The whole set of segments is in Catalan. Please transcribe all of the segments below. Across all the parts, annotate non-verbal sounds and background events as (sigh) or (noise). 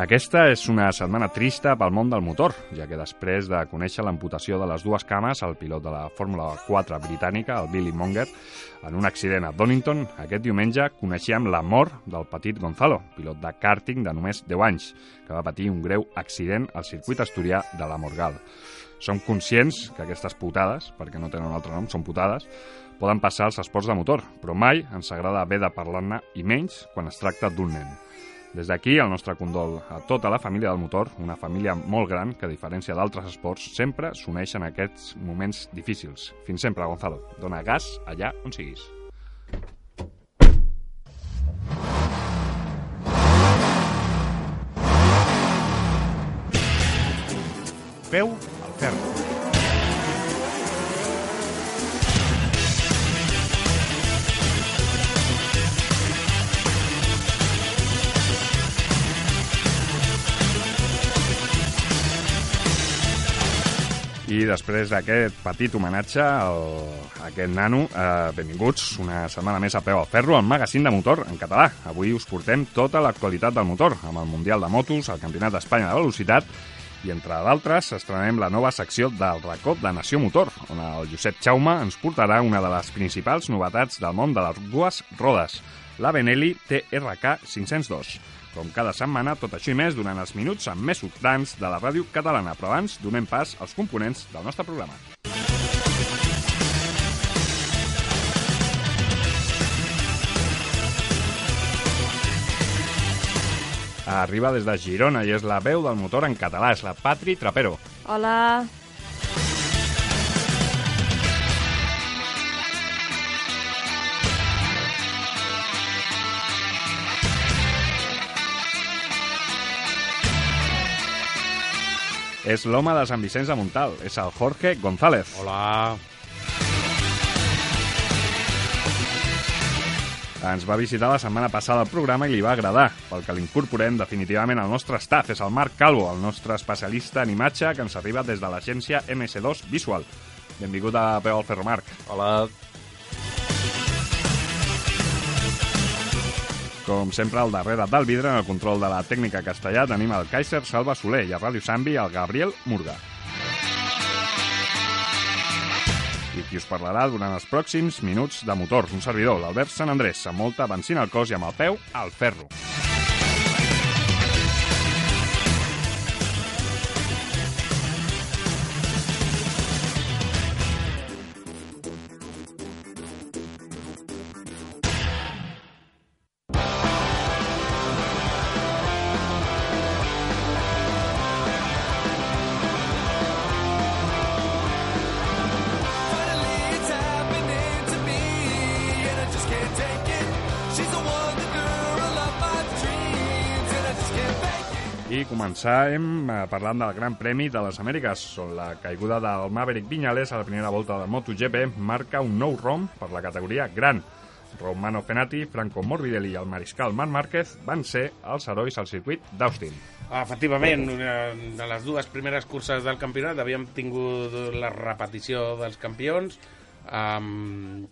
Aquesta és una setmana trista pel món del motor, ja que després de conèixer l'amputació de les dues cames al pilot de la Fórmula 4 britànica, el Billy Monger, en un accident a Donington, aquest diumenge coneixíem la mort del petit Gonzalo, pilot de karting de només 10 anys, que va patir un greu accident al circuit asturià de la Morgal. Som conscients que aquestes putades, perquè no tenen un altre nom, són putades, poden passar als esports de motor, però mai ens agrada haver de parlar-ne i menys quan es tracta d'un nen. Des d'aquí, el nostre condol a tota la família del motor, una família molt gran que, a diferència d'altres esports, sempre s'uneix en aquests moments difícils. Fins sempre, Gonzalo. Dona gas allà on siguis. Peu al ferro. I després d'aquest petit homenatge al, a aquest nano, eh, benvinguts una setmana més a Peu al Ferro, al magazín de motor en català. Avui us portem tota l'actualitat del motor, amb el Mundial de Motos, el Campionat d'Espanya de Velocitat i, entre d'altres, estrenem la nova secció del racó de Nació Motor, on el Josep Jaume ens portarà una de les principals novetats del món de les dues rodes, la Benelli TRK 502. Com cada setmana, tot això i més durant els minuts amb més subtants de la ràdio catalana. Però abans, donem pas als components del nostre programa. Arriba des de Girona i és la veu del motor en català, és la Patri Trapero. Hola. És l'home de Sant Vicenç de Montal, és el Jorge González. Hola. Ens va visitar la setmana passada al programa i li va agradar, pel que l'incorporem definitivament al nostre staff. És el Marc Calvo, el nostre especialista en imatge que ens arriba des de l'agència MS2 Visual. Benvingut a Peu al Ferro, Marc. Hola. Com sempre, al darrere del vidre, en el control de la tècnica castellà, tenim el Kaiser Salva Soler i a Ràdio Sambi el Gabriel Murga. I qui us parlarà durant els pròxims minuts de motors, un servidor, l'Albert Sant Andrés, amb molta benzina al cos i amb el peu al ferro. I començàvem eh, parlant del Gran Premi de les Amèriques, on la caiguda del Maverick Viñales a la primera volta del MotoGP marca un nou rom per la categoria Gran. Romano Fenati, Franco Morbidelli i el mariscal Marc Márquez van ser els herois al circuit d'Austin. Efectivament, de les dues primeres curses del campionat havíem tingut la repetició dels campions amb,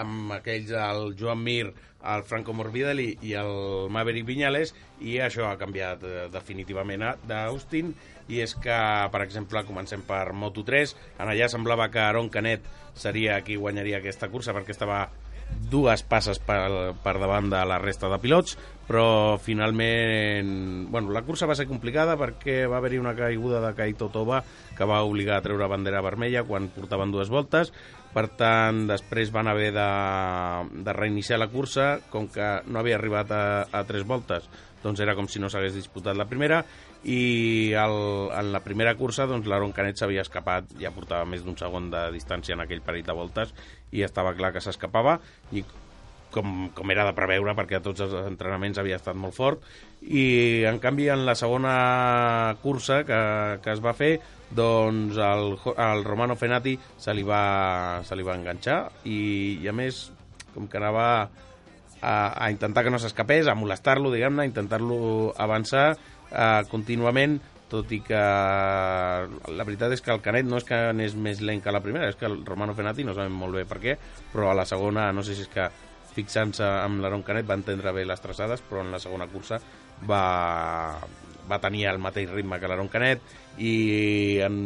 amb aquells, el Joan Mir, el Franco Morbidelli i el Maverick Viñales i això ha canviat eh, definitivament d'Austin i és que, per exemple, comencem per Moto3 en allà semblava que Aaron Canet seria qui guanyaria aquesta cursa perquè estava dues passes per, per davant de la resta de pilots, però finalment... Bueno, la cursa va ser complicada perquè va haver-hi una caiguda de Kaito Toba que va obligar a treure bandera vermella quan portaven dues voltes, per tant, després van haver de, de reiniciar la cursa, com que no havia arribat a, a tres voltes, doncs era com si no s'hagués disputat la primera, i el, en la primera cursa doncs, l'Aaron Canet s'havia escapat, ja portava més d'un segon de distància en aquell parell de voltes, i estava clar que s'escapava, i com, com era de preveure, perquè a tots els entrenaments havia estat molt fort, i en canvi en la segona cursa que, que es va fer, doncs el, el Romano Fenati se li va, se li va enganxar i, i a més com que anava a, a intentar que no s'escapés, a molestar-lo, diguem-ne, a intentar-lo avançar eh, contínuament, tot i que la veritat és que el Canet no és que anés més lent que la primera, és que el Romano Fenati no sabem molt bé per què, però a la segona no sé si és que fixant-se amb l'Aaron Canet va entendre bé les traçades, però en la segona cursa va, va tenir el mateix ritme que l'Aaron Canet i en,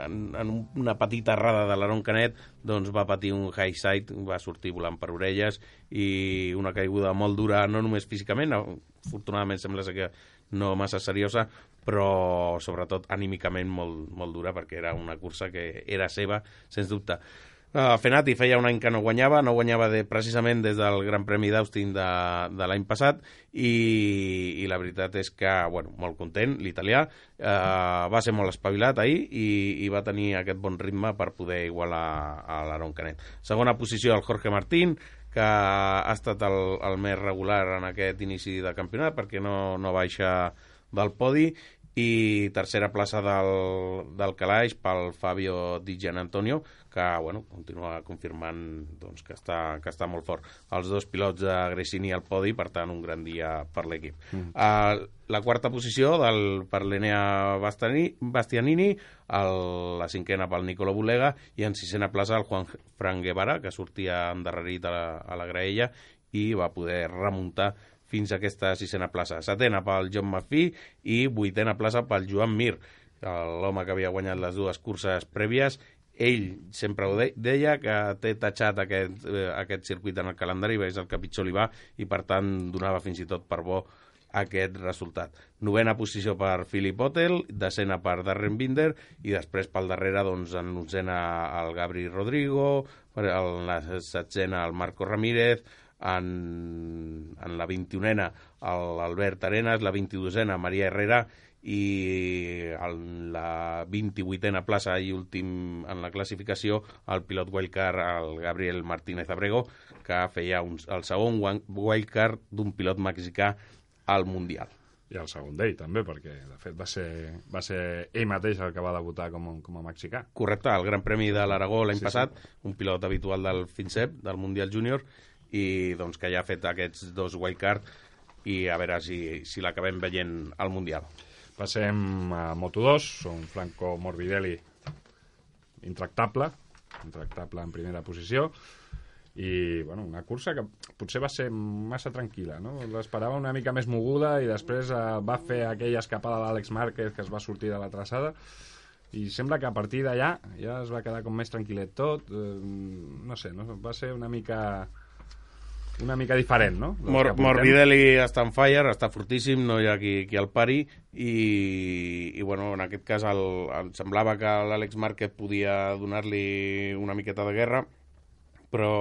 en, en una petita errada de l'Aaron Canet doncs va patir un high side, va sortir volant per orelles i una caiguda molt dura, no només físicament, afortunadament sembla que no massa seriosa, però sobretot anímicament molt, molt dura perquè era una cursa que era seva, sens dubte. Uh, Fenati feia un any que no guanyava, no guanyava de, precisament des del Gran Premi d'Austin de, de l'any passat i, i la veritat és que, bueno, molt content, l'italià, uh, va ser molt espavilat ahir i, i va tenir aquest bon ritme per poder igualar a l'Aaron Canet. Segona posició el Jorge Martín, que ha estat el, el més regular en aquest inici de campionat perquè no, no baixa del podi i tercera plaça del, del Calaix pel Fabio Di Gian Antonio, que bueno, continua confirmant doncs, que, està, que està molt fort. Els dos pilots de Gresini al podi, per tant, un gran dia per l'equip. Mm. Uh, la quarta posició del, per l'Enea Bastianini, el, la cinquena pel Nicolo Bulega, i en sisena plaça el Juan Fran Guevara, que sortia endarrerit a la, a la graella i va poder remuntar fins a aquesta sisena plaça. Setena pel John McPhee i vuitena plaça pel Joan Mir, l'home que havia guanyat les dues curses prèvies. Ell sempre ho deia, que té tatxat aquest, eh, aquest circuit en el calendari, és el que pitjor li va, i per tant donava fins i tot per bo aquest resultat. Novena posició per Philip Hotel, desena per Darren Binder i després pel darrere doncs, en onzena el Gabri Rodrigo, en la setzena el Marco Ramírez, en, en la 21ena l'Albert Arenas, la 22ena Maria Herrera i en la 28a plaça i últim en la classificació el pilot wildcard el Gabriel Martínez Abrego que feia un, el segon wildcard d'un pilot mexicà al Mundial i el segon d'ell també, perquè de fet va ser, va ser ell mateix el que va debutar com, com a mexicà. Correcte, el Gran Premi de l'Aragó l'any sí, passat, sí. un pilot habitual del FINCEP, del Mundial Júnior, i doncs, que ja ha fet aquests dos wildcard i a veure si, si l'acabem veient al Mundial. Passem a Moto2, un Franco Morbidelli intractable, intractable en primera posició, i bueno, una cursa que potser va ser massa tranquil·la no? l'esperava una mica més moguda i després eh, va fer aquella escapada d'Àlex Márquez que es va sortir de la traçada i sembla que a partir d'allà ja es va quedar com més tranquil·let tot eh, no sé, no? va ser una mica una mica diferent, no? Mor Morbidelli està en fire, està fortíssim, no hi ha qui, qui el pari, i, i bueno, en aquest cas el, el semblava que l'Àlex Márquez podia donar-li una miqueta de guerra, però,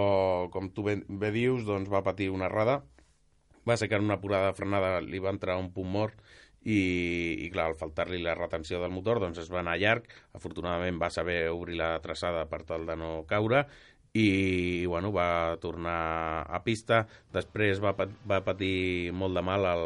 com tu bé, bé dius, doncs va patir una errada, va ser que en una apurada frenada li va entrar un punt mort, i, i clar, al faltar-li la retenció del motor doncs es va anar llarg, afortunadament va saber obrir la traçada per tal de no caure i bueno, va tornar a pista, després va, va patir molt de mal al,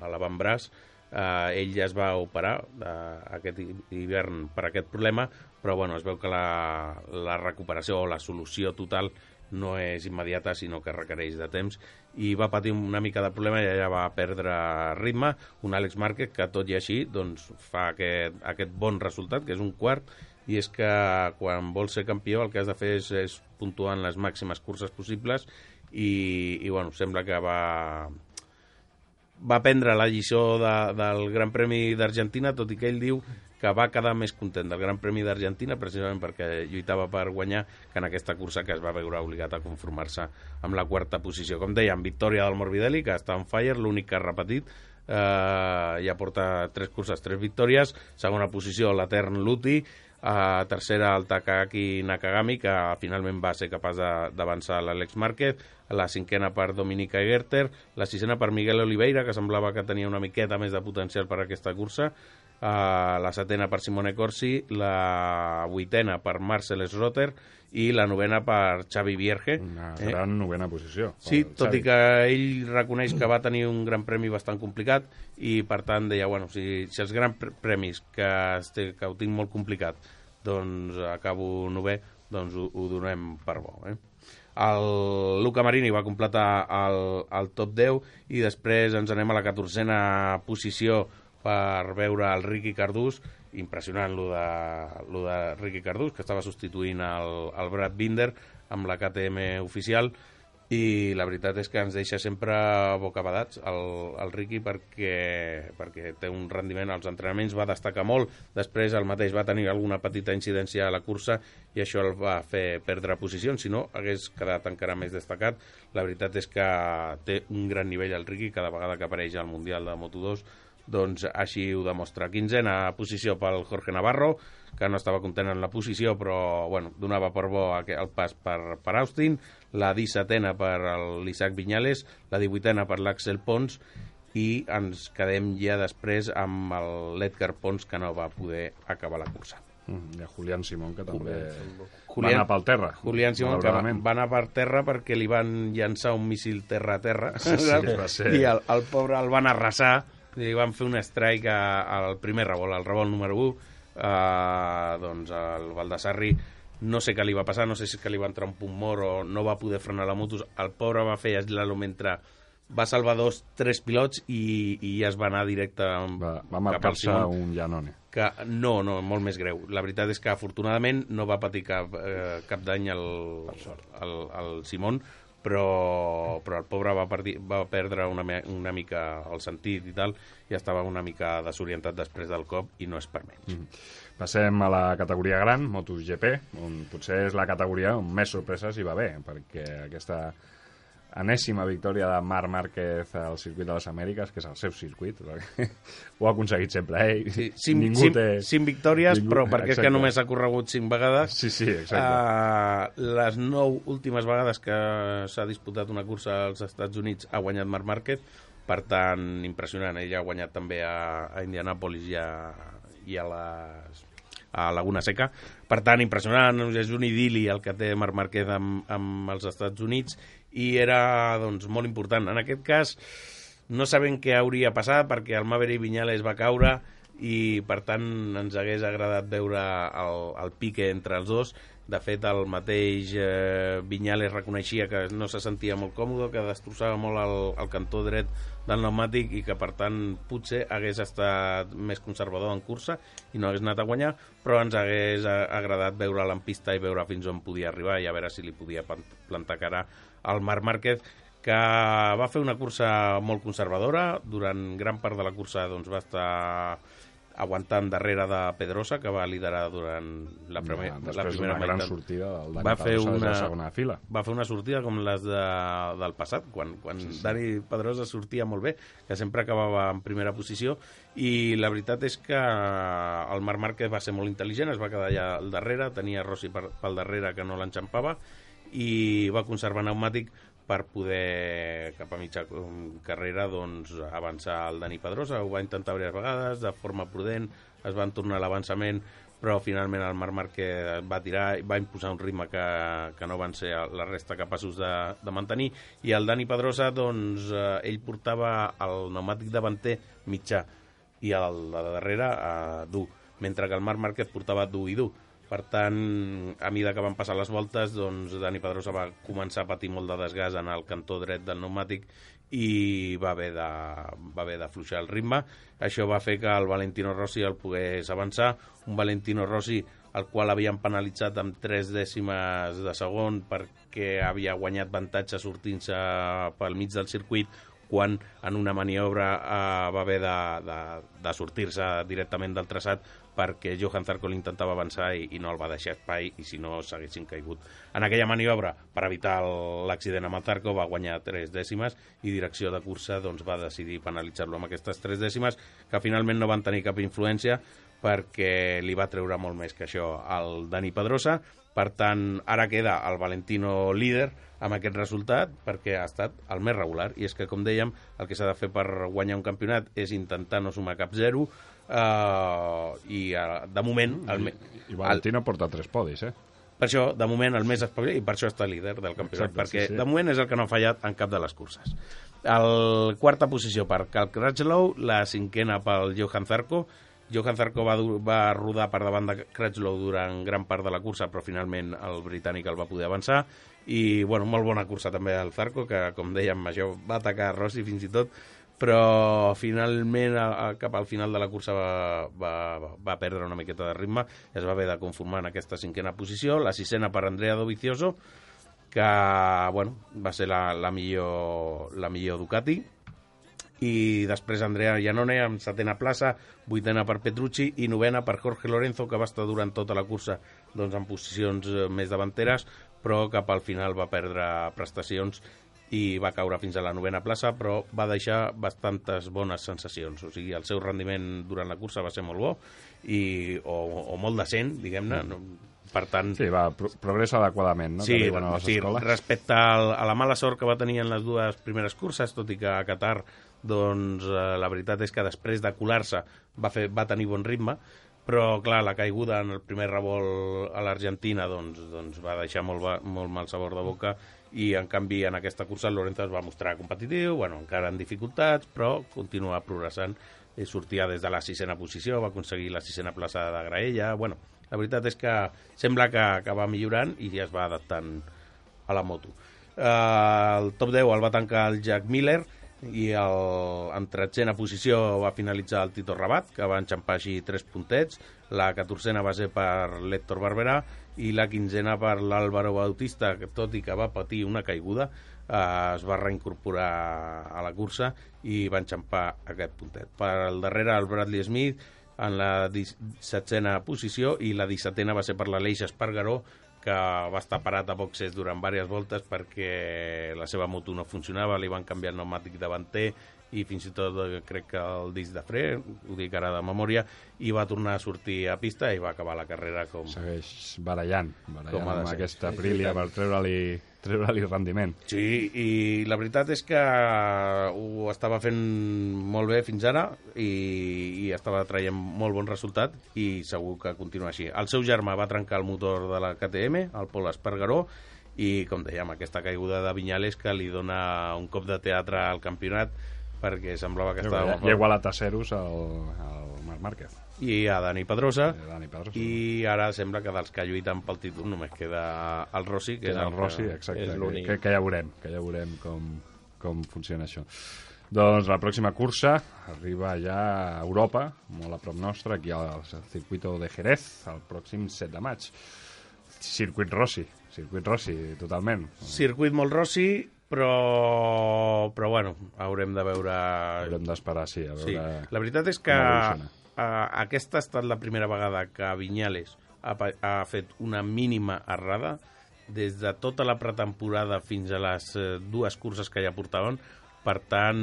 a l'avantbraç, eh, ell ja es va operar eh, aquest hivern per aquest problema, però bueno, es veu que la, la recuperació o la solució total no és immediata, sinó que requereix de temps, i va patir una mica de problema i ja va perdre ritme, un Àlex Márquez que tot i així doncs, fa aquest, aquest bon resultat, que és un quart, i és que quan vols ser campió el que has de fer és, és puntuar en les màximes curses possibles i, i bueno, sembla que va, va prendre la lliçó de, del Gran Premi d'Argentina, tot i que ell diu que va quedar més content del Gran Premi d'Argentina precisament perquè lluitava per guanyar que en aquesta cursa que es va veure obligat a conformar-se amb la quarta posició. Com dèiem, victòria del Morbidelli, que està en fire, l'únic que ha repetit, eh, ja porta tres curses, tres victòries, segona posició l'Etern Luti, a tercera el Takaki Nakagami, que finalment va ser capaç d'avançar l'Àlex Márquez, la cinquena per Dominica Gerter, la sisena per Miguel Oliveira, que semblava que tenia una miqueta més de potencial per aquesta cursa, uh, la setena per Simone Corsi, la vuitena per Marcel Schrotter i la novena per Xavi Vierge. Una eh? gran novena posició. Sí, tot Xavi. i que ell reconeix que va tenir un gran premi bastant complicat i per tant deia, bueno, si, si els grans premis que, este, que ho tinc molt complicat doncs acabo novè, doncs ho, ho donem per bo. Eh? El Luca Marini va completar el, el top 10 i després ens anem a la 14a posició per veure el Ricky Cardús, impressionant lo de, lo de Ricky Cardús, que estava substituint el, el Brad Binder amb la KTM oficial, i la veritat és que ens deixa sempre bocabadats el, el Ricky perquè, perquè té un rendiment als entrenaments, va destacar molt, després el mateix va tenir alguna petita incidència a la cursa i això el va fer perdre posicions, si no hagués quedat encara més destacat. La veritat és que té un gran nivell el Ricky, cada vegada que apareix al Mundial de Moto2 doncs així ho demostra. Quinzena posició pel Jorge Navarro, que no estava content en la posició, però bueno, donava per bo el pas per, per Austin, la 17a per l'Isaac Viñales, la 18a per l'Axel Pons, i ens quedem ja després amb l'Edgar Pons, que no va poder acabar la cursa. Mm, I a Julián Simón, que també Julián, va anar pel terra. Julián Simón, que va, va anar per terra perquè li van llançar un míssil terra-terra. Sí, sí, va ser... (laughs) I el, el pobre el van arrasar i van fer un strike al primer revolt, al revolt número 1, eh, doncs el Baldassarri no sé què li va passar, no sé si que li va entrar un punt mort o no va poder frenar la moto, el pobre va fer aislar-lo mentre va salvar dos, tres pilots i, i ja es va anar directe va, va marcar-se un Janone que no, no, molt més greu. La veritat és que afortunadament no va patir cap, eh, cap dany al, al, al Simón però, però el pobre va, perdi, va perdre una, una mica el sentit i tal, i estava una mica desorientat després del cop i no és per menys. Mm. Passem a la categoria gran, MotoGP, on potser és la categoria on més sorpreses hi va haver, perquè aquesta enèsima victòria de Marc Márquez al circuit de les Amèriques, que és el seu circuit, (laughs) ho ha aconseguit sempre ell. Sí, (laughs) cinc, ningú cinc, té... cinc victòries, ningú... però perquè exacte. és que només ha corregut cinc vegades. Sí, sí, exacte. Uh, les nou últimes vegades que s'ha disputat una cursa als Estats Units ha guanyat Marc Márquez, per tant, impressionant. Ell ha guanyat també a, a Indianapolis i a, i a les a Laguna Seca. Per tant, impressionant, és un idili el que té Marc Márquez amb, amb els Estats Units i era doncs, molt important. En aquest cas no sabem què hauria passat perquè el Maverick Viñales va caure i per tant ens hagués agradat veure el, el pique entre els dos de fet el mateix eh, Viñales reconeixia que no se sentia molt còmode que destrossava molt el, el cantó dret del pneumàtic i que per tant potser hagués estat més conservador en cursa i no hagués anat a guanyar però ens hagués agradat veure en pista i veure fins on podia arribar i a veure si li podia plantar cara al Marc Márquez que va fer una cursa molt conservadora, durant gran part de la cursa doncs, va estar aguantant darrere de Pedrosa, que va liderar durant la, primer, ja, la primera una gran sortida del Dani va fer Pedrosa una, de segona fila. Va fer una sortida com les de, del passat, quan, quan sí, sí. Dani Pedrosa sortia molt bé, que sempre acabava en primera posició, i la veritat és que el Marc Márquez va ser molt intel·ligent, es va quedar allà al darrere, tenia Rossi per, pel darrere que no l'enxampava, i va conservar pneumàtic per poder, cap a mitja carrera, doncs, avançar el Dani Pedrosa. Ho va intentar diverses vegades, de forma prudent, es van tornar a l'avançament, però finalment el Marc Márquez va tirar i va imposar un ritme que, que no van ser la resta capaços de, de mantenir. I el Dani Pedrosa, doncs, eh, ell portava el pneumàtic davanter mitjà i el de darrere eh, dur, mentre que el Marc Márquez portava dur i dur per tant, a mida que van passar les voltes, doncs Dani Pedrosa va començar a patir molt de desgast en el cantó dret del pneumàtic i va haver de, va haver d'afluixar el ritme. Això va fer que el Valentino Rossi el pogués avançar, un Valentino Rossi el qual havien penalitzat amb tres dècimes de segon perquè havia guanyat avantatge sortint-se pel mig del circuit quan en una maniobra eh, va haver de, de, de sortir-se directament del traçat perquè Johan Zarco l'intentava avançar i, i no el va deixar espai i si no s'haguessin caigut. En aquella maniobra, per evitar l'accident amb el Zarco, va guanyar tres dècimes i direcció de cursa doncs, va decidir penalitzar-lo amb aquestes tres dècimes que finalment no van tenir cap influència perquè li va treure molt més que això al Dani Pedrosa. Per tant, ara queda el Valentino líder amb aquest resultat perquè ha estat el més regular. I és que, com dèiem, el que s'ha de fer per guanyar un campionat és intentar no sumar cap zero, Uh, i uh, de moment... El, I, i Valentino el, porta tres podis, eh? Per això, de moment, el més espavilat, i per això està líder del campionat, Exacte, perquè sí, sí. de moment és el que no ha fallat en cap de les curses. El quarta posició per Cal Crutchlow, la cinquena pel Johan Zarco. Johan Zarco va, va rodar per davant de Crutchlow durant gran part de la cursa, però finalment el britànic el va poder avançar. I, bueno, molt bona cursa també el Zarco, que, com dèiem, això va atacar Rossi fins i tot, però finalment a, a, cap al final de la cursa va, va, va perdre una miqueta de ritme. Es va haver de conformar en aquesta cinquena posició. La sisena per Andrea Dovizioso que bueno, va ser la, la, millor, la millor Ducati i després Andrea Iannone amb setena plaça, vuitena per Petrucci i novena per Jorge Lorenzo, que va estar durant tota la cursa doncs, en posicions eh, més davanteres, però cap al final va perdre prestacions i va caure fins a la novena plaça, però va deixar bastantes bones sensacions. O sigui, el seu rendiment durant la cursa va ser molt bo i, o, o molt decent, diguem-ne. No, per tant... Sí, va, pro progressa adequadament, no? Sí, a sí respecte al, a la mala sort que va tenir en les dues primeres curses, tot i que a Qatar doncs eh, la veritat és que després de colar-se va, fer, va tenir bon ritme, però clar, la caiguda en el primer revolt a l'Argentina doncs, doncs va deixar molt, molt mal sabor de boca i en canvi en aquesta cursa el Lorenzo es va mostrar competitiu, bueno, encara en dificultats, però continua progressant i sortia des de la sisena posició, va aconseguir la sisena plaça de Graella, bueno, la veritat és que sembla que, que va millorant i ja es va adaptant a la moto. Uh, el top 10 el va tancar el Jack Miller, i el, en tretzena posició va finalitzar el Tito Rabat, que va enxampar així tres puntets, la catorzena va ser per l'Héctor Barberà i la quinzena per l'Àlvaro Bautista, que tot i que va patir una caiguda, eh, es va reincorporar a la cursa i va enxampar aquest puntet. Per al darrere el Bradley Smith en la 17a posició i la 17a va ser per l'Aleix Espargaró, que va estar parat a boxes durant diverses voltes perquè la seva moto no funcionava, li van canviar el pneumàtic davanter i fins i tot eh, crec que el disc de fre, ho dic ara de memòria, i va tornar a sortir a pista i va acabar la carrera com... Segueix barallant, barallant com amb aquesta Aprilia per treure-li treure-li rendiment. Sí, i la veritat és que ho estava fent molt bé fins ara i, i estava traient molt bon resultat i segur que continua així. El seu germà va trencar el motor de la KTM, el Pol Espargaró, i com dèiem, aquesta caiguda de Vinyales que li dona un cop de teatre al campionat perquè semblava que estava... Ja igualat a ceros el, el Marc Márquez. I a Dani Pedrosa. I, Dani Pedrosa. I ara sembla que dels que lluiten pel títol només queda el Rossi, que, que és el, el Rossi, exacte, és que, que, que ja veurem, que ja veurem com, com funciona això. Doncs la pròxima cursa arriba ja a Europa, molt a prop nostre, aquí al circuit de Jerez, el pròxim 7 de maig. Circuit Rossi, circuit Rossi, totalment. Circuit molt Rossi, però, però bueno, haurem de veure... Haurem d'esperar, sí, a veure... Sí. La veritat és que aquesta ha estat la primera vegada que Vinyales ha, ha fet una mínima errada des de tota la pretemporada fins a les uh, dues curses que ja portaven. Per tant,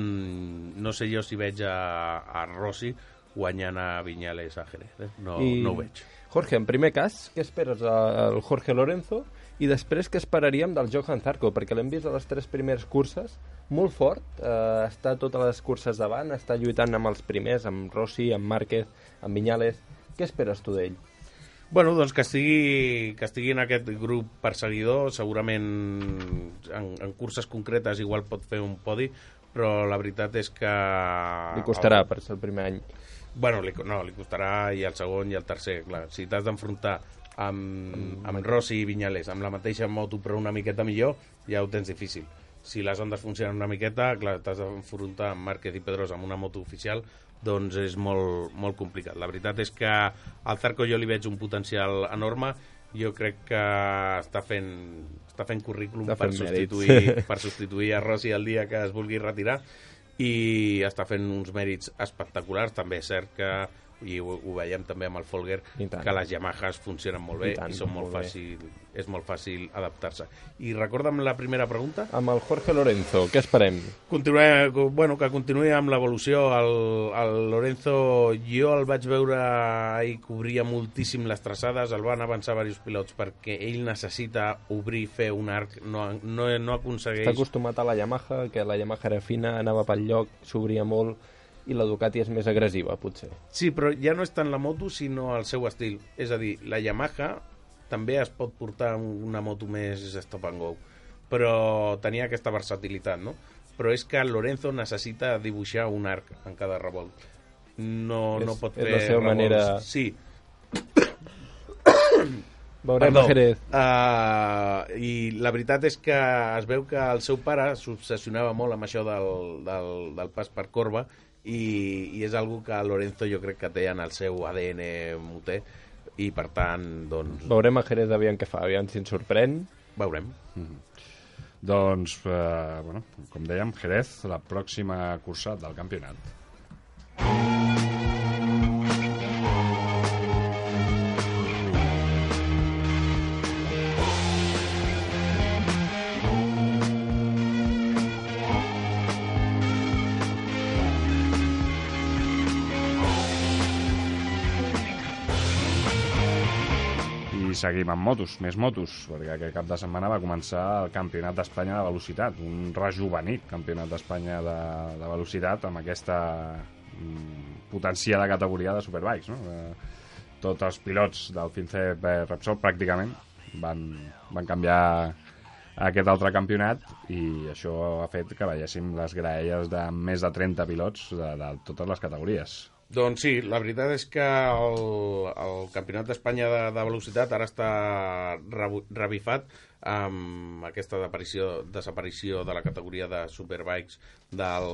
no sé jo si veig a, a Rossi guanyant a Vinyales a Jerez. Eh? No, I... no ho veig. Jorge, en primer cas, què esperes al Jorge Lorenzo? I després, què esperaríem del Johan Zarco? Perquè l'hem vist a les tres primeres curses, molt fort, eh, està a totes les curses davant, està lluitant amb els primers, amb Rossi, amb Márquez, amb Viñales. Què esperes tu d'ell? Bueno, doncs que estigui, que estigui en aquest grup perseguidor, segurament en, en curses concretes igual pot fer un podi, però la veritat és que... Li costarà el... per ser el primer any. Bueno, li, no, li costarà i el segon i el tercer, clar. Si t'has d'enfrontar amb, amb Rossi i Vinyales, amb la mateixa moto però una miqueta millor, ja ho tens difícil. Si les ondes funcionen una miqueta, clar, t'has d'enfrontar amb Márquez i Pedrosa amb una moto oficial, doncs és molt, molt complicat. La veritat és que al Zarco jo li veig un potencial enorme, jo crec que està fent, està fent currículum està fent per, substituir, (laughs) per substituir a Rossi el dia que es vulgui retirar i està fent uns mèrits espectaculars. També és cert que i ho, ho veiem també amb el Folger que les Yamahas funcionen molt bé i, tant, i són molt, molt fàcil, és molt fàcil adaptar-se. I recorda'm la primera pregunta. Amb el Jorge Lorenzo, què esperem? Continuem, bueno, que continuï amb l'evolució. El, el Lorenzo jo el vaig veure i cobria moltíssim les traçades. El van avançar diversos pilots perquè ell necessita obrir, fer un arc. No, no, no aconsegueix està acostumat a la Yamaha, que la Yamaha era fina anava pel lloc, s'obria molt i la Ducati és més agressiva, potser. Sí, però ja no és tant la moto, sinó el seu estil. És a dir, la Yamaha també es pot portar una moto més stop and go, però tenia aquesta versatilitat, no? Però és que Lorenzo necessita dibuixar un arc en cada revolt. No, és, no pot fer és la seva revolts. manera... Sí. (coughs) Veurem Perdó. Jerez. Uh, I la veritat és que es veu que el seu pare s'obsessionava molt amb això del, del, del pas per corba i, i és algo que Lorenzo jo crec que té en el seu ADN muter i per tant doncs... Veurem a Jerez aviam què fa, aviam si ens sorprèn veurem. Doncs, eh, bueno, com dèiem, Jerez, la pròxima cursa del campionat. Seguim amb motos, més motos, perquè aquest cap de setmana va començar el Campionat d'Espanya de Velocitat, un rejuvenit Campionat d'Espanya de, de Velocitat amb aquesta mm, potenciada categoria de Superbikes. No? Eh, tots els pilots del FinCEP eh, Repsol pràcticament van, van canviar aquest altre campionat i això ha fet que veiéssim les graelles de més de 30 pilots de, de totes les categories. Doncs sí, la veritat és que el, el Campionat d'Espanya de, de Velocitat ara està revifat amb aquesta desaparició, desaparició de la categoria de Superbikes del,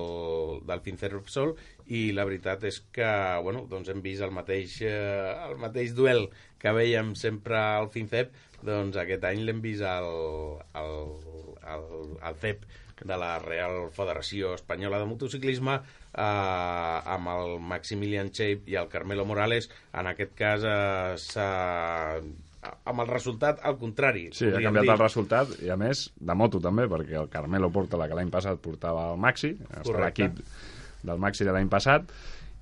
del Fincer Repsol i la veritat és que bueno, doncs hem vist el mateix, eh, el mateix duel que veiem sempre al FinCEP doncs aquest any l'hem vist al, al, al, al CEP de la Real Federació Espanyola de Motociclisme eh, amb el Maximilian Shape i el Carmelo Morales en aquest cas eh, s'ha amb el resultat al contrari Sí, ha canviat dir. el resultat i a més de moto també, perquè el Carmelo porta la que l'any passat portava el Maxi, està l'equip del Maxi de l'any passat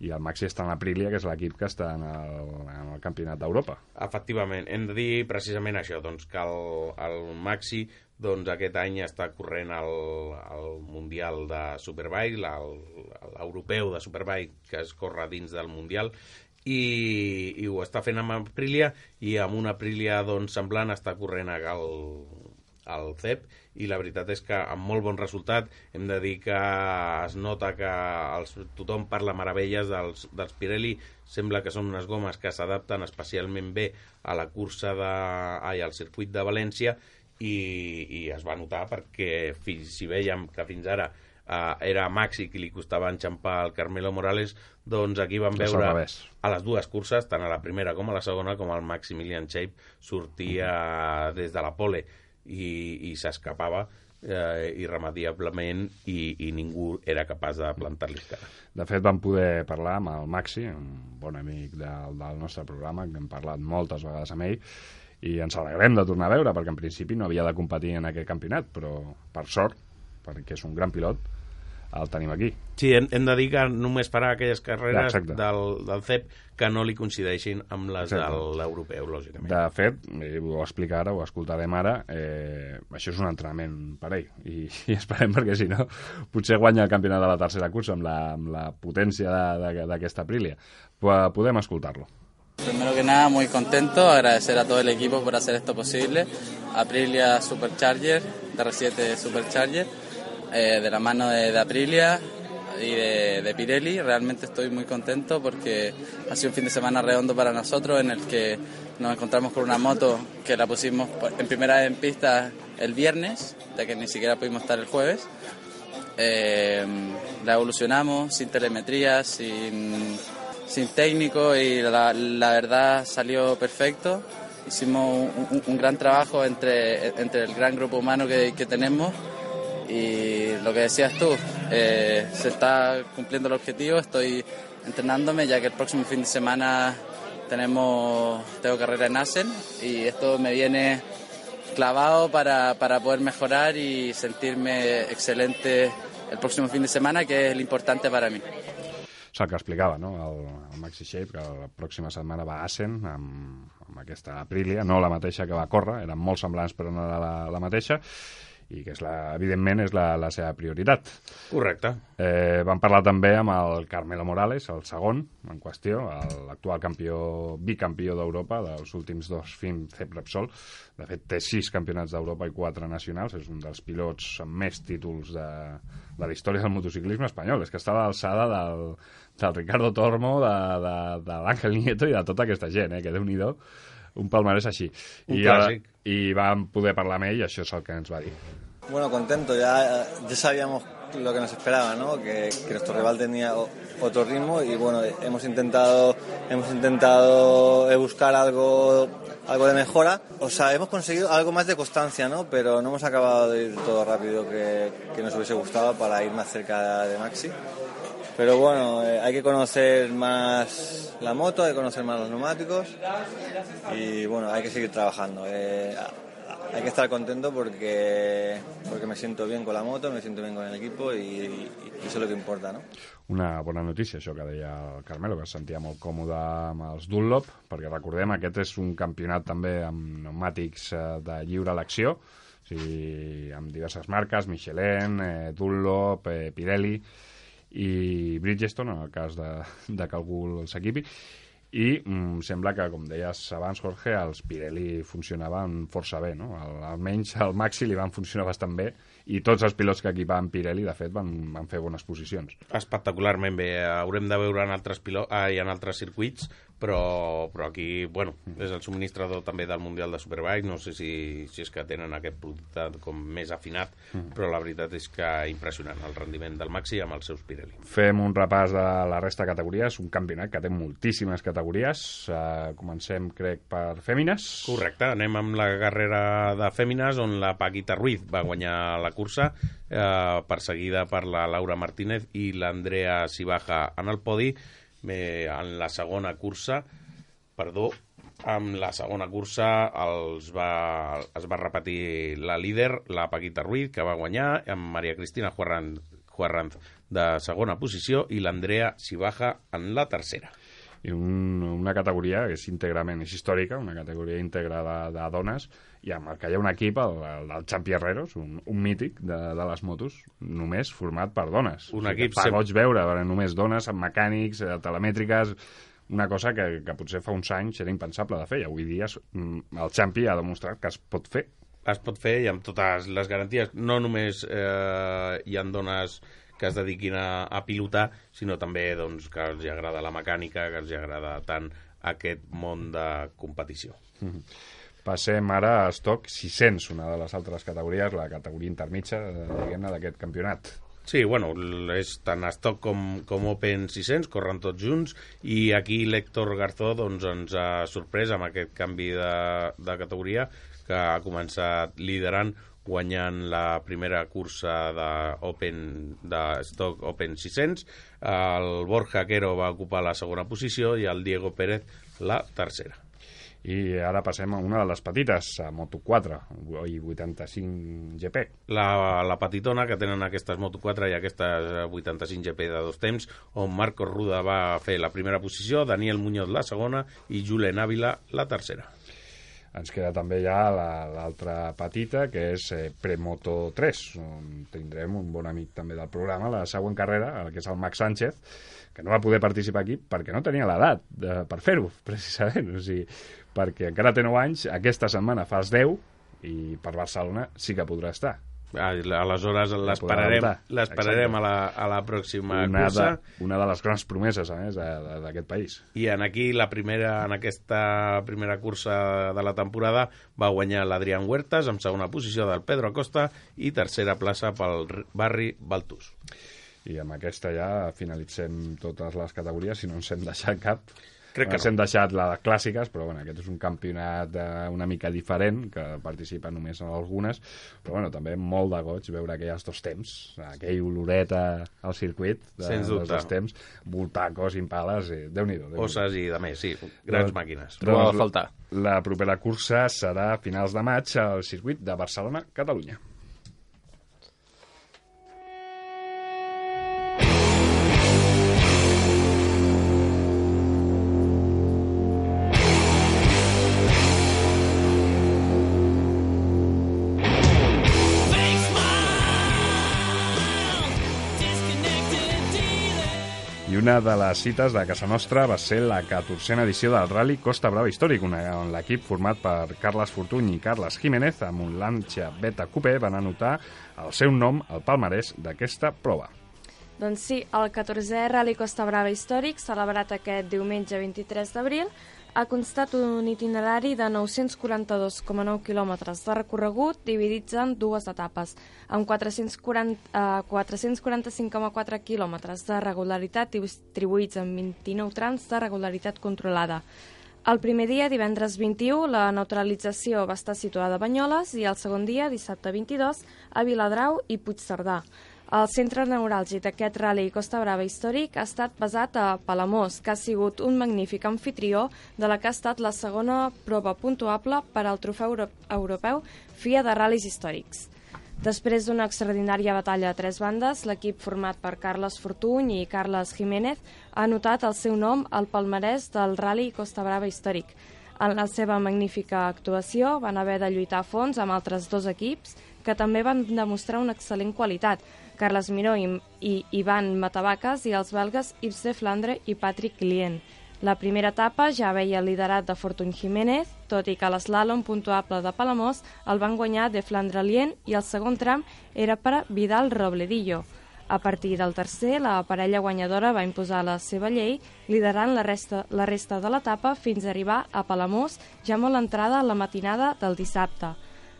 i el Maxi està en l'Aprilia, que és l'equip que està en el, en el Campionat d'Europa. Efectivament, hem de dir precisament això, doncs, que el, el Maxi doncs, aquest any està corrent el, el Mundial de Superbike, l'europeu de Superbike, que es corre dins del Mundial, i, i ho està fent amb Aprilia, i amb una Aprilia doncs, semblant està corrent el, el CEP, i la veritat és que amb molt bon resultat. Hem de dir que es nota que els, tothom parla meravelles dels, dels Pirelli. Sembla que són unes gomes que s'adapten especialment bé a la cursa de, ai, al circuit de València i, i es va notar perquè fins, si veiem que fins ara uh, era Maxi qui li costava enxampar el Carmelo Morales doncs aquí vam És al veure a les dues curses, tant a la primera com a la segona, com el Maximilian Shape sortia des de la pole i, i s'escapava eh, irremediablement i, i ningú era capaç de plantar-li cara. De fet, vam poder parlar amb el Maxi, un bon amic del, del nostre programa, que hem parlat moltes vegades amb ell, i ens alegrem de tornar a veure, perquè en principi no havia de competir en aquest campionat, però per sort, perquè és un gran pilot, el tenim aquí. Sí, hem, hem de dir que només farà aquelles carreres Exacte. del, del CEP que no li coincideixin amb les Exacte. de l'europeu, lògicament. De fet, ho explica ara, ho escoltarem ara, eh, això és un entrenament per ell, i, i esperem perquè si no, potser guanya el campionat de la tercera cursa amb la, amb la potència d'aquesta Aprilia. Po- Podem escoltar-lo. Primero que nada, muy contento, agradecer a todo el equipo por hacer esto posible. Aprilia Supercharger, DR7 Supercharger, eh, de la mano de, Aprilia y de, Pirelli. Realmente estoy muy contento porque ha sido un fin de semana redondo para nosotros en el que nos encontramos con una moto que la pusimos en primera vez en pista el viernes, ya que ni siquiera pudimos estar el jueves. Eh, la evolucionamos sin telemetría, sin, sin técnico y la, verdad salió perfecto. Hicimos un, gran trabajo entre, entre el gran grupo humano que, que tenemos y lo que decías tú, eh, se está cumpliendo el objetivo, estoy entrenándome ya que el próximo fin de semana tenemos, tengo carrera en Asen y esto me viene clavado para, para poder mejorar y sentirme excelente el próximo fin de semana, que es lo importante para mí. El que explicava, no?, el, el Maxi Shape, que la pròxima setmana va a Assen amb, amb aquesta Aprilia, no la mateixa que va córrer, eren molt semblants però no era la, la mateixa, i que és la, evidentment és la, la seva prioritat. Correcte. Eh, vam parlar també amb el Carmelo Morales, el segon en qüestió, l'actual campió, bicampió d'Europa dels últims dos FIM CEP Repsol. De fet, té sis campionats d'Europa i quatre nacionals. És un dels pilots amb més títols de, de la història del motociclisme espanyol. És que està a l'alçada del, del Ricardo Tormo, de, de, de l'Àngel Nieto i de tota aquesta gent, eh? que déu nhi un palmarès així. Un I, clàssic. I vam poder parlar amb ell i això és el que ens va dir. Bueno, contento, ya, ya sabíamos lo que nos esperaba, ¿no? Que, que nuestro rival tenía o- otro ritmo y bueno, hemos intentado, hemos intentado eh, buscar algo, algo de mejora. O sea, hemos conseguido algo más de constancia, ¿no? Pero no hemos acabado de ir todo rápido que, que nos hubiese gustado para ir más cerca de Maxi. Pero bueno, eh, hay que conocer más la moto, hay que conocer más los neumáticos y bueno, hay que seguir trabajando. Eh, hay que estar contento porque, porque me siento bien con la moto, me siento bien con el equipo y, y- eso es lo que importa, ¿no? Una bona notícia, això que deia el Carmelo, que es sentia molt còmode amb els Dunlop, perquè recordem, aquest és un campionat també amb pneumàtics eh, de lliure elecció, o sigui, amb diverses marques, Michelin, eh, Dunlop, eh, Pirelli i Bridgestone, en el cas de, de que algú s'equipi, i mm, sembla que, com deies abans, Jorge, els Pirelli funcionaven força bé, no? Al, almenys al Maxi li van funcionar bastant bé i tots els pilots que equipaven Pirelli, de fet, van, van fer bones posicions. espectacularment bé. Haurem de veure en altres, pilo... ah, i en altres circuits, però, però aquí, bueno, és el subministrador també del Mundial de Superbike, no sé si, si és que tenen aquest producte com més afinat, però la veritat és que impressionant el rendiment del Maxi amb els seus Pirelli. Fem un repàs de la resta de categories, un campionat que té moltíssimes categories. Uh, comencem, crec, per fèmines. Correcte, anem amb la carrera de fèmines on la Paquita Ruiz va guanyar la cursa, eh, perseguida per la Laura Martínez i l'Andrea Sibaja en el podi. Eh, en la segona cursa, perdó, amb la segona cursa els va, es va repetir la líder, la Paquita Ruiz, que va guanyar, amb Maria Cristina Juarranz, Juarranz de segona posició i l'Andrea Sibaja en la tercera. i un, una categoria que és íntegrament és històrica, una categoria íntegra de, de dones, i amb el que hi ha un equip, el, el del Champi Herreros, un, un mític de, de les motos, només format per dones. Un o sigui, equip fa sem- goig veure, veure només dones, amb mecànics, eh, telemètriques, una cosa que, que potser fa uns anys era impensable de fer, i avui dia mm, el Champi ha demostrat que es pot fer. es pot fer i amb totes les garanties. No només eh, hi han dones que es dediquin a, a pilotar, sinó també doncs, que els agrada la mecànica, que els agrada tant aquest món de competició. Passem ara a Stock 600, una de les altres categories, la categoria intermitja, eh, diguem-ne, d'aquest campionat. Sí, bueno, és tant Stock com, com Open 600, corren tots junts, i aquí l'Héctor Garzó doncs, ens ha sorprès amb aquest canvi de, de categoria, que ha començat liderant guanyant la primera cursa de, Open, de Stock Open 600. El Borja Quero va ocupar la segona posició i el Diego Pérez la tercera. I ara passem a una de les petites, a Moto4 i 85 GP. La, la petitona que tenen aquestes Moto4 i aquestes eh, 85 GP de dos temps, on Marcos Ruda va fer la primera posició, Daniel Muñoz la segona i Julen Ávila la tercera. Ens queda també ja la- l'altra petita, que és eh, Premoto 3, on tindrem un bon amic també del programa, la següent carrera, el que és el Max Sánchez, que no va poder participar aquí perquè no tenia l'edat de- per fer-ho, (laughs) precisament. O sigui, perquè encara té 9 anys, aquesta setmana fa els 10, i per Barcelona sí que podrà estar. Ah, Aleshores l'esperarem l'esperarem a, la, a la pròxima Una de, cursa una de les grans promeses, a més, de- de- d'aquest país. i en aquí la primera en aquesta primera cursa de la temporada va guanyar l'Adrián Huertas amb segona posició del Pedro Acosta i tercera plaça pel barri Baltus. I amb aquesta ja finalitzem totes les categories, si no ens hem deixat cap. Crec que ens no. hem deixat la de clàssiques, però bueno, aquest és un campionat eh, una mica diferent, que participa només en algunes, però bueno, també molt de goig veure aquells dos temps, aquell oloreta al circuit de, Sens dubte. dels dos temps, voltacos, impales, i Déu-n'hi-do. Déu Osses i de més, sí, grans Doncs- màquines. Trobava a faltar. La propera cursa serà a finals de maig al circuit de Barcelona-Catalunya. Una de les cites de casa nostra va ser la 14a edició del Rally Costa Brava Històric, una, on l'equip format per Carles Fortuny i Carles Jiménez amb un Lancia Beta Coupé van anotar el seu nom al palmarès d'aquesta prova. Doncs sí, el 14è Rally Costa Brava Històric, celebrat aquest diumenge 23 d'abril, ha constat un itinerari de 942,9 quilòmetres de recorregut dividits en dues etapes, amb 440, eh, 445,4 quilòmetres de regularitat distribuïts en 29 trams de regularitat controlada. El primer dia, divendres 21, la neutralització va estar situada a Banyoles i el segon dia, dissabte 22, a Viladrau i Puigcerdà. El centre neuràlgic d'aquest rally Costa Brava històric ha estat basat a Palamós, que ha sigut un magnífic anfitrió de la que ha estat la segona prova puntuable per al trofeu europeu FIA de ral·lis històrics. Després d'una extraordinària batalla a tres bandes, l'equip format per Carles Fortuny i Carles Jiménez ha anotat el seu nom al palmarès del Rally Costa Brava històric. En la seva magnífica actuació van haver de lluitar a fons amb altres dos equips que també van demostrar una excel·lent qualitat, Carles Miró i, i Ivan Matavaques i els belgues Yves de Flandre i Patrick Lien. La primera etapa ja veia liderat de Fortuny Jiménez, tot i que l'eslàlom puntuable de Palamós el van guanyar de Flandre Lien i el segon tram era per a Vidal Robledillo. A partir del tercer, la parella guanyadora va imposar la seva llei, liderant la resta, la resta de l'etapa fins a arribar a Palamós, ja molt entrada a la matinada del dissabte.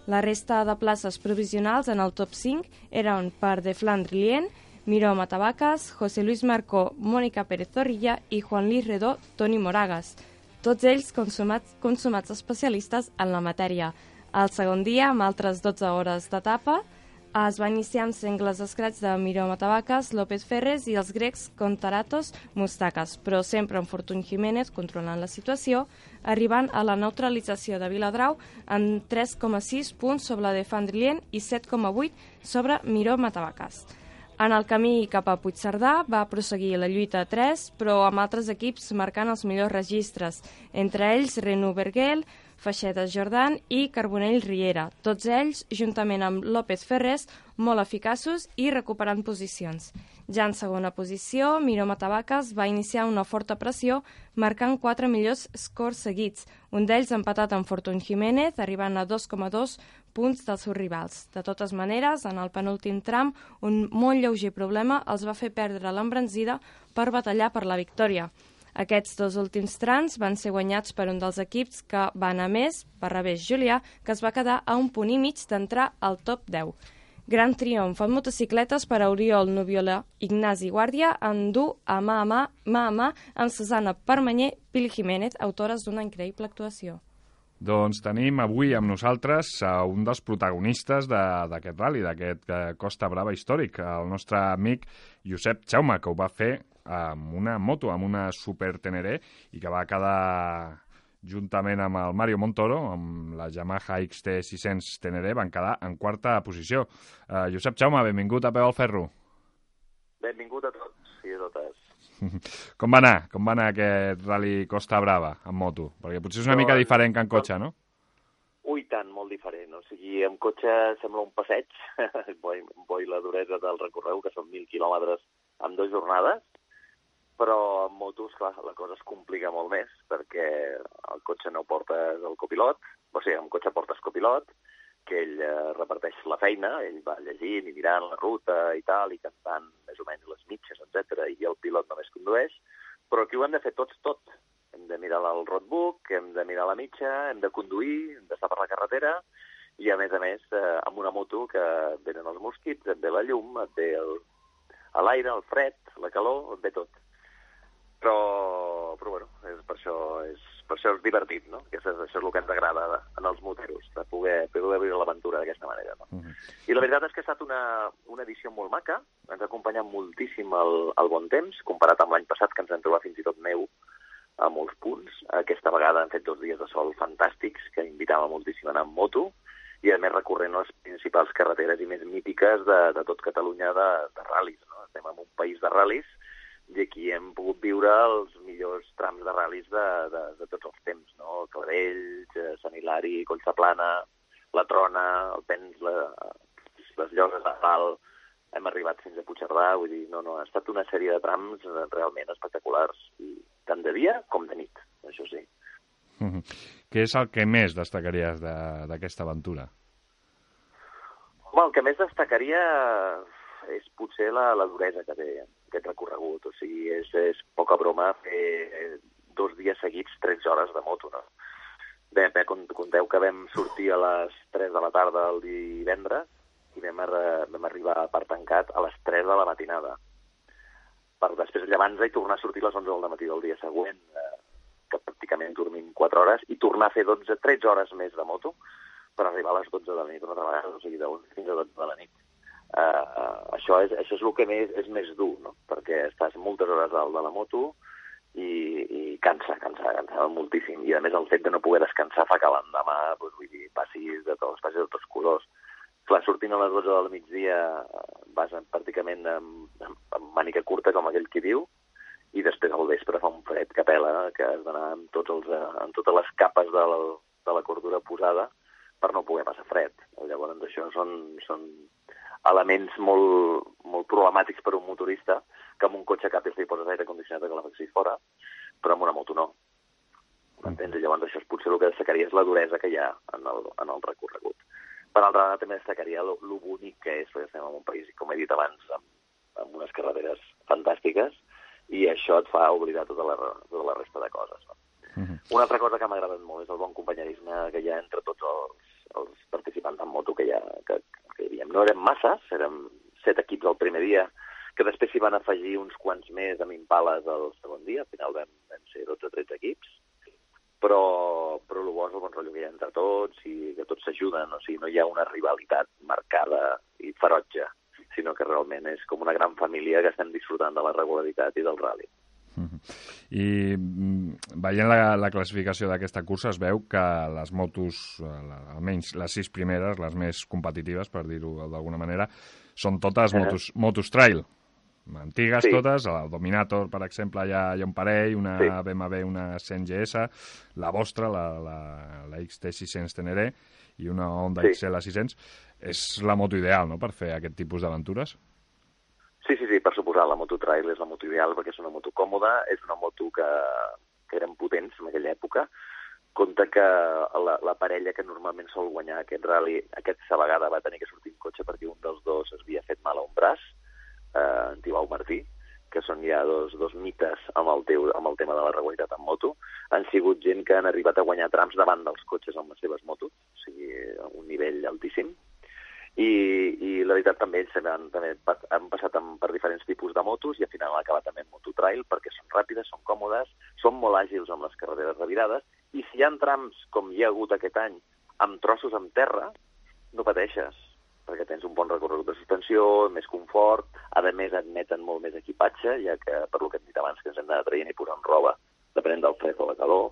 La resta de places provisionals en el top 5 eren per De Flandre Lien, Miró Matavacas, José Luis Marcó, Mònica Pérez Zorrilla i Juan Luis Redó, Toni Moragas, tots ells consumats, consumats especialistes en la matèria. El segon dia, amb altres 12 hores d'etapa, es va iniciar amb sengles escrats de Miró Matavacas, López Ferres i els grecs Contaratos Mustakas, però sempre amb Fortuny Jiménez controlant la situació, arribant a la neutralització de Viladrau en 3,6 punts sobre la de Fandrien i 7,8 sobre Miró Matavacas. En el camí cap a Puigcerdà va prosseguir la lluita a 3, però amb altres equips marcant els millors registres, entre ells Renault Berguel, Feixedes Jordan i Carbonell Riera, tots ells, juntament amb López Ferrés, molt eficaços i recuperant posicions. Ja en segona posició, Miró Matavacas va iniciar una forta pressió, marcant quatre millors scores seguits, un d'ells empatat amb Fortun Jiménez, arribant a 2,2 punts dels seus rivals. De totes maneres, en el penúltim tram, un molt lleuger problema els va fer perdre l'embranzida per batallar per la victòria. Aquests dos últims trams van ser guanyats per un dels equips que va anar més, Barrabés Julià, que es va quedar a un punt i mig d'entrar al top 10. Gran triomf en motocicletes per a Oriol Nubiola, Ignasi Guàrdia, en dur a mà a mà, mà a mà amb Susana Permanyer, Pili Jiménez, autores d'una increïble actuació. Doncs tenim avui amb nosaltres a un dels protagonistes d'aquest rally, d'aquest eh, Costa Brava històric, el nostre amic Josep Xaume, que ho va fer amb una moto, amb una Super Teneré, i que va quedar juntament amb el Mario Montoro, amb la Yamaha XT600 Teneré, van quedar en quarta posició. Uh, Josep Jaume, benvingut a Peu al Ferro. Benvingut a tots i a totes. (laughs) Com va anar? Com va anar aquest rally Costa Brava amb moto? Perquè potser és una no, mica diferent que en cotxe, no? Ui, tant, molt diferent. O sigui, en cotxe sembla un passeig, (laughs) boi la duresa del recorregut, que són mil quilòmetres en dues jornades, però amb motos, clar, la cosa es complica molt més, perquè el cotxe no portes el copilot, o sigui, amb cotxe portes copilot, que ell eh, reparteix la feina, ell va llegint i mirant la ruta i tal, i cantant més o menys les mitges, etc i el pilot només condueix, però aquí ho hem de fer tots tot. Hem de mirar el roadbook, hem de mirar la mitja, hem de conduir, hem d'estar per la carretera, i a més a més, eh, amb una moto que venen els mosquits, et ve la llum, et ve l'aire, el fred, la calor, et ve tot però, però bueno, és, per, això, és, per això és divertit, no? Que és, això és el que ens agrada en els moteros, de poder, poder viure l'aventura d'aquesta manera. No? Uh mhm. -huh. I la veritat és que ha estat una, una edició molt maca, ens ha acompanyat moltíssim el, el bon temps, comparat amb l'any passat, que ens hem trobat fins i tot neu a molts punts. Aquesta vegada han fet dos dies de sol fantàstics, que invitava moltíssim a anar amb moto, i a més recorrent les principals carreteres i més mítiques de, de tot Catalunya de, de ral·lis. No? Estem en un país de ral·lis i aquí hem pogut viure els millors trams de ral·lis de, de, de tots els temps, no? Clavells, eh, Sant Hilari, Collsaplana, la Trona, el Pens, la, les Lloses de Dalt, hem arribat fins a Puigcerdà, vull dir, no, no, ha estat una sèrie de trams realment espectaculars, i tant de dia com de nit, això sí. Mm -hmm. Què és el que més destacaries d'aquesta de, aventura? Home, el que més destacaria és potser la, la duresa que té aquest recorregut. O sigui, és, és poca broma fer dos dies seguits 13 hores de moto, no? Bé, bé, conteu que vam sortir a les 3 de la tarda el divendres i vam, ar vam arribar per tancat a les 3 de la matinada. Per després llevar-nos i tornar a sortir a les 11 del matí del dia següent, eh, que pràcticament dormim 4 hores, i tornar a fer 12, 13 hores més de moto per arribar a les 12 de la nit una altra vegada, o sigui, de 11 fins a 12 de la nit. Uh, això, és, això és el que més, és més dur, no? perquè estàs moltes hores dalt de la moto i, i cansa, cansa, cansa moltíssim. I a més el fet de no poder descansar fa que l'endemà, doncs, vull dir, passis de tots, passis de tots colors. Clar, sortint a les 12 del migdia vas pràcticament amb, amb mànica curta, com aquell qui diu, i després al vespre fa un fred que pela, que has d'anar amb, tots els, amb totes les capes de la, de la cordura posada per no poder passar fred. Llavors, això són, són elements molt, molt problemàtics per un motorista, que amb un cotxe cap li poses aire condicionat que la faci fora, però amb una moto no. M'entens? Llavors això és potser el que destacaria és la duresa que hi ha en el, en el recorregut. Per altra banda, també destacaria el bonic que és, perquè estem en un país, com he dit abans, amb, amb unes carreteres fantàstiques, i això et fa oblidar tota la, tota la resta de coses. No? Uh -huh. Una altra cosa que m'ha agradat molt és el bon companyerisme que hi ha entre tots els, els participants en moto que, ha, que, que havia. No eren masses, érem set equips el primer dia, que després s'hi van afegir uns quants més amb impales el segon dia, al final vam, vam ser 12 o 13 equips, però, però el bo és el bon rotllo que hi ha entre tots i que tots s'ajuden, o sigui, no hi ha una rivalitat marcada i ferotge sinó que realment és com una gran família que estem disfrutant de la regularitat i del rally. -huh. I veient la, la classificació d'aquesta cursa es veu que les motos, la, almenys les sis primeres, les més competitives, per dir-ho d'alguna manera, són totes uh -huh. motos, motos trail. Antigues sí. totes, el Dominator, per exemple, hi ha, hi ha un parell, una sí. BMW, una 100 GS, la vostra, la, la, la XT600 Teneré, i una Honda sí. XL 600 és la moto ideal, no?, per fer aquest tipus d'aventures. Sí, sí, sí, suposar, la moto trail és la moto ideal perquè és una moto còmoda, és una moto que, que eren potents en aquella època. Compte que la, la parella que normalment sol guanyar aquest rally, aquesta vegada va tenir que sortir en cotxe perquè un dels dos es havia fet mal a un braç, eh, en Tibau Martí, que són ja dos, dos mites amb el, teu, amb el tema de la regularitat en moto, han sigut gent que han arribat a guanyar trams davant dels cotxes amb les seves motos, o sigui, a un nivell altíssim, i, i la veritat també ells han, també han passat amb, per diferents tipus de motos i al final han acabat també en mototrail perquè són ràpides, són còmodes, són molt àgils amb les carreteres revirades i si hi ha trams, com hi ha hagut aquest any, amb trossos amb terra, no pateixes, perquè tens un bon recorregut de suspensió, més confort, a més admeten molt més equipatge, ja que, per lo que hem dit abans, que ens hem d'anar traient i posant roba, depenent del fred o la calor.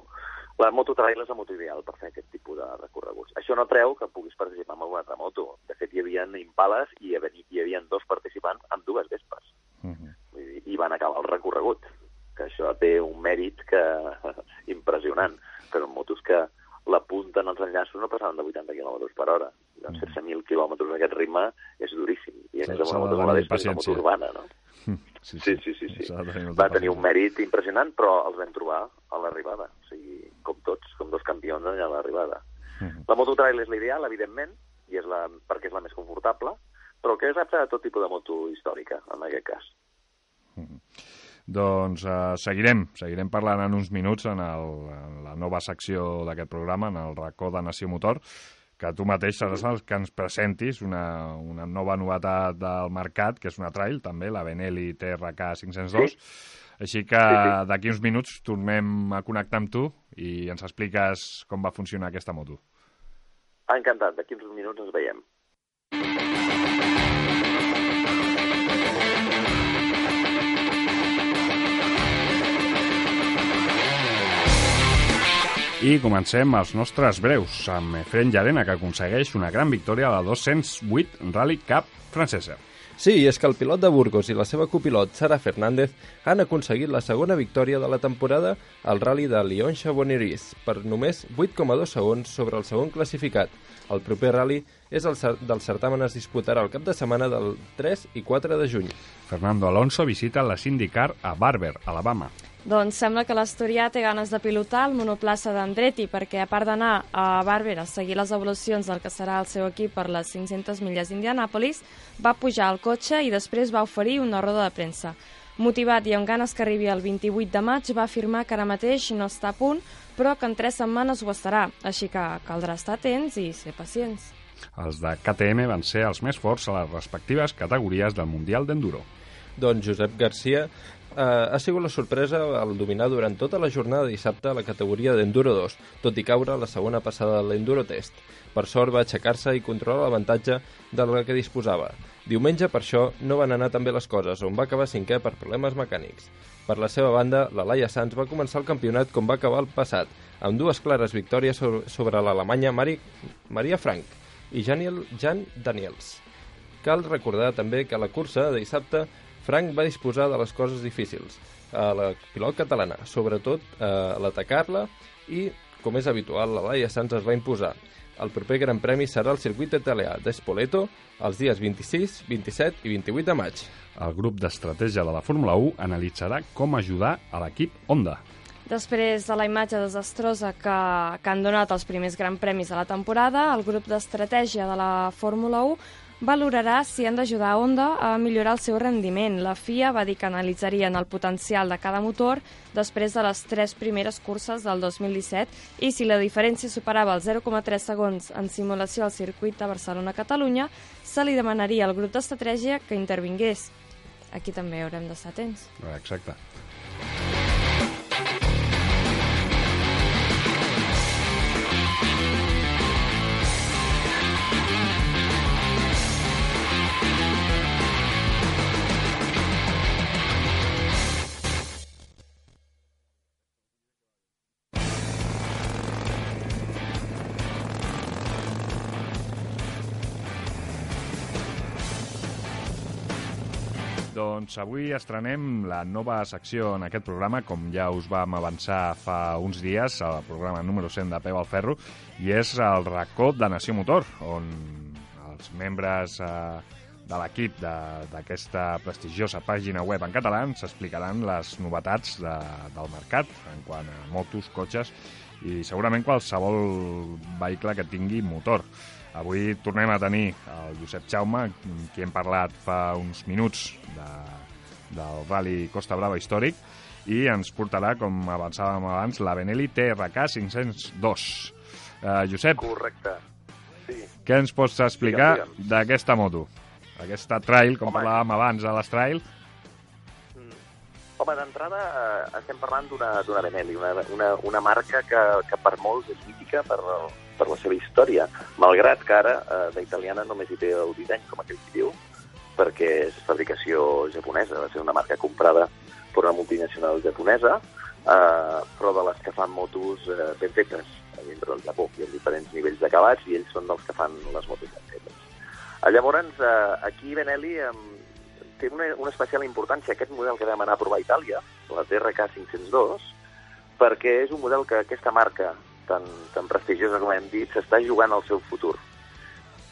La moto trail és la moto ideal per fer aquest tipus de recorreguts. Això no treu que puguis participar en alguna altra moto. De fet, hi havia impales i hi havia dos participants amb dues vespes. Uh -huh. I, I van acabar el recorregut, que això té un mèrit que (laughs) impressionant, però en motos que la punta en els enllaços no passaven de 80 km per hora. Doncs fer 1.000 km a aquest ritme és duríssim. I a més amb una moto com la és una moto urbana, no? Sí, sí, sí. sí, sí, sí. Va tenir un mèrit impressionant, però els vam trobar a l'arribada. O sigui, com tots, com dos campions allà a l'arribada. Uh -huh. La moto trail és l'ideal, evidentment, i és la, perquè és la més confortable, però que és apte a tot tipus de moto històrica, en aquest cas. Uh -huh. Doncs uh, seguirem, seguirem parlant en uns minuts en, el, en la nova secció d'aquest programa, en el racó de Nació Motor, que tu mateix seràs el que ens presentis una, una nova novetat del mercat, que és una trail, també, la Benelli TRK 502. Sí. Així que sí, sí. d'aquí uns minuts tornem a connectar amb tu i ens expliques com va funcionar aquesta moto. Encantat, d'aquí uns minuts ens veiem. I comencem els nostres breus amb Efren Llarena, que aconsegueix una gran victòria a la 208 Rally Cup francesa. Sí, és que el pilot de Burgos i la seva copilot, Sara Fernández, han aconseguit la segona victòria de la temporada al Rally de Lyon-Chabonneries per només 8,2 segons sobre el segon classificat. El proper rally és el del certamen es disputarà el cap de setmana del 3 i 4 de juny. Fernando Alonso visita la Sindicar a Barber, Alabama. Doncs sembla que l'Astorià té ganes de pilotar el monoplaça d'Andretti perquè, a part d'anar a Bàrbara a seguir les evolucions del que serà el seu equip per les 500 milles d'Indianàpolis, va pujar al cotxe i després va oferir una roda de premsa. Motivat i amb ganes que arribi el 28 de maig, va afirmar que ara mateix no està a punt, però que en tres setmanes ho estarà, així que caldrà estar atents i ser pacients. Els de KTM van ser els més forts a les respectives categories del Mundial d'Enduro. Doncs Josep Garcia eh, ha sigut la sorpresa al dominar durant tota la jornada de dissabte la categoria d'Enduro 2, tot i caure la segona passada de l'Enduro Test. Per sort va aixecar-se i controlar l'avantatge de la que disposava. Diumenge, per això, no van anar tan bé les coses, on va acabar cinquè per problemes mecànics. Per la seva banda, la Laia Sanz va començar el campionat com va acabar el passat, amb dues clares victòries sobre l'alemanya Mari... Maria Frank i Janiel Jan Daniels. Cal recordar també que a la cursa de dissabte Frank va disposar de les coses difícils a la pilot catalana, sobretot a l'atacar-la i, com és habitual, la Laia Sanz es va imposar. El proper Gran Premi serà el circuit italià d'Espoleto els dies 26, 27 i 28 de maig. El grup d'estratègia de la Fórmula 1 analitzarà com ajudar a l'equip Honda. Després de la imatge desastrosa que, que han donat els primers Gran Premis de la temporada, el grup d'estratègia de la Fórmula 1 valorarà si han d'ajudar Honda a millorar el seu rendiment. La FIA va dir que analitzarien el potencial de cada motor després de les tres primeres curses del 2017 i si la diferència superava els 0,3 segons en simulació al circuit de Barcelona-Catalunya, se li demanaria al grup d'estratègia que intervingués. Aquí també haurem d'estar atents. Exacte. Doncs avui estrenem la nova secció en aquest programa, com ja us vam avançar fa uns dies, al programa número 100 de Peu al Ferro, i és el racó de Nació Motor, on els membres eh, de l'equip d'aquesta prestigiosa pàgina web en català s'explicaran les novetats de, del mercat en quant a motos, cotxes i segurament qualsevol vehicle que tingui motor. Avui tornem a tenir el Josep Jaume, qui hem parlat fa uns minuts de, del Rally Costa Brava històric, i ens portarà, com avançàvem abans, la Benelli TRK 502. Uh, Josep. Correcte. Sí. Què ens pots explicar d'aquesta moto? Aquesta trail, com Home, parlàvem abans a l'Estrail. Mm. Home, d'entrada eh, estem parlant d'una Benelli, una, una, una marca que, que per molts és mítica per, per la seva història, malgrat que ara eh, d'italiana només hi té el disseny, com aquell que diu, perquè és fabricació japonesa, va ser una marca comprada per una multinacional japonesa, eh, però de les que fan motos eh, ben fetes dintre del Japó. Hi ha diferents nivells d'acabats i ells són dels que fan les motos ben fetes. Llavors, eh, aquí Benelli eh, té una, una especial importància aquest model que vam anar a provar a Itàlia, la TRK 502, perquè és un model que aquesta marca tan, tan prestigiosa com hem dit, s'està jugant al seu futur.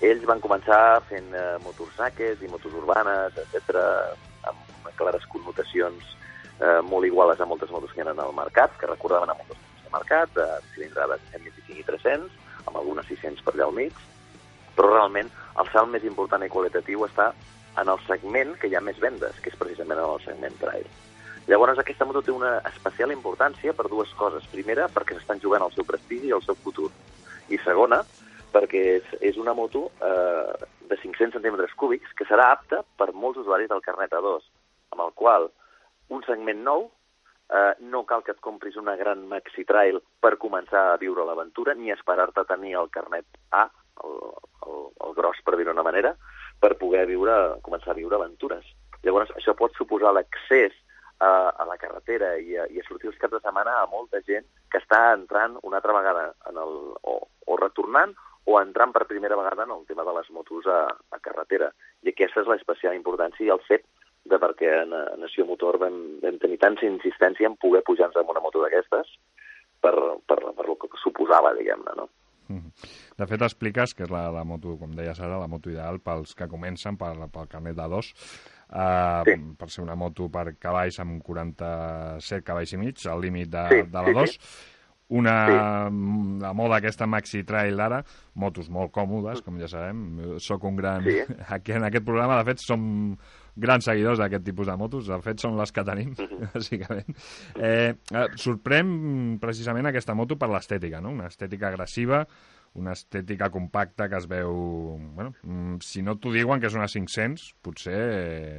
Ells van començar fent eh, motors naked i motos urbanes, etc amb clares connotacions eh, molt iguales a moltes motos que ha al mercat, que recordaven a moltes motos de mercat, de cilindrades 125 i 300, amb algunes 600 per allà al mig, però realment el salt més important i qualitatiu està en el segment que hi ha més vendes, que és precisament en el segment trail. Llavors, aquesta moto té una especial importància per dues coses. Primera, perquè s'estan jugant el seu prestigi i el seu futur. I segona, perquè és, és una moto eh, de 500 centímetres cúbics que serà apta per molts usuaris del carnet A2, amb el qual un segment nou eh, no cal que et compris una gran maxi trail per començar a viure l'aventura, ni esperar-te a tenir el carnet A, el, el, el gros, per dir-ho d'una manera, per poder viure, començar a viure aventures. Llavors, això pot suposar l'accés a, a la carretera i a, i a sortir els caps de setmana a molta gent que està entrant una altra vegada en el, o, o retornant o entrant per primera vegada en el tema de les motos a, a carretera. I aquesta és l'especial importància i el fet de perquè a Nació Motor vam, vam tenir tanta insistència en poder pujar-nos amb una moto d'aquestes per, per, per el que suposava, diguem-ne, no? De fet, expliques que és la, la moto, com deies ara, la moto ideal pels que comencen pel, pel carnet d'A2, uh, sí. per ser una moto per cavalls amb 47 cavalls i mig, al límit de, sí, de la 2. Sí, sí. Una, sí. la moda aquesta Maxi Trail d'ara, motos molt còmodes, com ja sabem. Soc un gran... Sí. (laughs) Aquí en aquest programa, de fet, som grans seguidors d'aquest tipus de motos, de fet són les que tenim, (laughs) bàsicament. Eh, eh, sorprèn precisament aquesta moto per l'estètica, no? Una estètica agressiva, una estètica compacta que es veu... Bueno, mm, si no t'ho diuen que és una 500, potser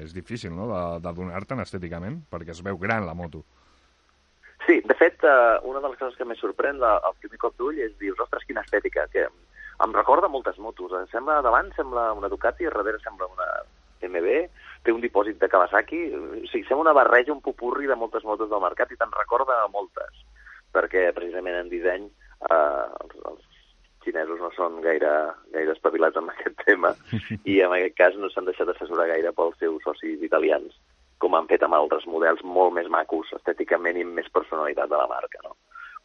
és difícil no? de, de donar-te'n estèticament, perquè es veu gran la moto. Sí, de fet, eh, una de les coses que més sorprèn la, el primer cop d'ull és dir, ostres, quina estètica, que em recorda moltes motos. Em sembla, davant sembla una Ducati, darrere sembla una MB, té un dipòsit de Kawasaki, o sigui, sembla una barreja, un pupurri de moltes motos del mercat i te'n recorda moltes, perquè precisament en disseny eh, els, els xinesos no són gaire, gaire espavilats en (laughs) aquest tema i en aquest cas no s'han deixat assessorar gaire pels seus socis italians com han fet amb altres models molt més macos, estèticament i amb més personalitat de la marca. No?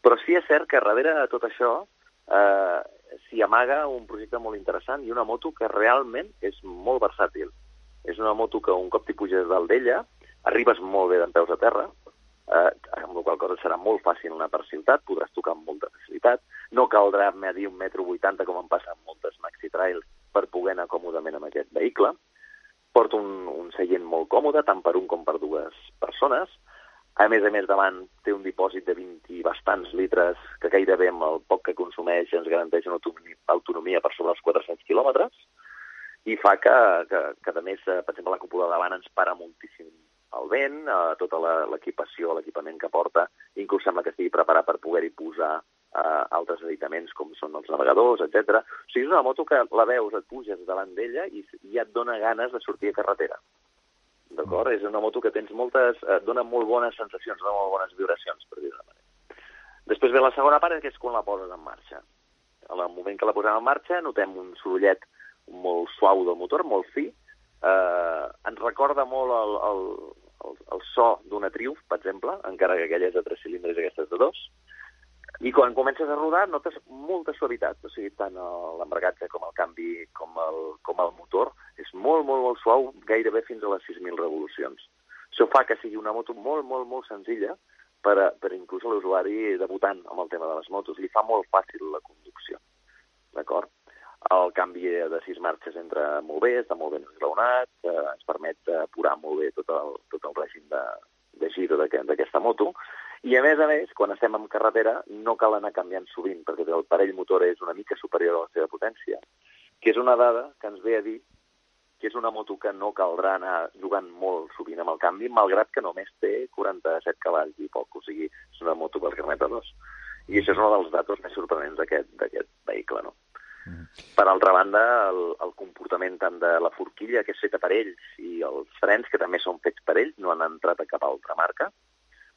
Però sí és cert que darrere de tot això eh, s'hi amaga un projecte molt interessant i una moto que realment és molt versàtil. És una moto que un cop t'hi puges dalt d'ella, arribes molt bé d'en peus a terra, eh, amb la qual cosa serà molt fàcil anar per ciutat, podràs tocar amb molta facilitat, no caldrà medir un metro vuitanta com em passa amb moltes maxi trails per poder anar còmodament amb aquest vehicle, porta un, un seient molt còmode, tant per un com per dues persones. A més a més, davant té un dipòsit de 20 i bastants litres que gairebé amb el poc que consumeix ens garanteix una autonomia per sobre els 400 quilòmetres i fa que, que, que, a més, eh, per exemple, la cúpula davant ens para moltíssim el vent, eh, tota l'equipació, l'equipament que porta, inclús sembla que estigui preparat per poder-hi posar eh, altres editaments com són els navegadors, etc. O sigui, és una moto que la veus, et puges davant d'ella i ja et dona ganes de sortir a carretera. D'acord? Mm. És una moto que tens moltes... et dona molt bones sensacions, dona molt bones vibracions, per dir-ho manera. Després ve la segona part, que és quan la poses en marxa. En el moment que la posem en marxa notem un sorollet molt suau del motor, molt fi, eh, ens recorda molt el, el, el, el so d'una Triumph, per exemple, encara que aquella és de tres cilindres i aquesta és de dos, i quan comences a rodar notes molta suavitat, o sigui, tant l'embragatge com el canvi com el, com el motor és molt, molt, molt suau, gairebé fins a les 6.000 revolucions. Això fa que sigui una moto molt, molt, molt senzilla per, a, per inclús l'usuari debutant amb el tema de les motos. Li fa molt fàcil la conducció, d'acord? El canvi de sis marxes entra molt bé, està molt ben esglaonat, eh, ens permet apurar molt bé tot el, tot el règim de, de giro d'aquesta moto, i a més a més, quan estem en carretera, no cal anar canviant sovint, perquè el parell motor és una mica superior a la seva potència, que és una dada que ens ve a dir que és una moto que no caldrà anar jugant molt sovint amb el canvi, malgrat que només té 47 cavalls i poc, o sigui, és una moto per carnet a dos. I això és un dels datos més sorprenents d'aquest vehicle, no? Per altra banda, el, el comportament tant de la forquilla, que és feta per ells, i els frens, que també són fets per ells, no han entrat a cap altra marca,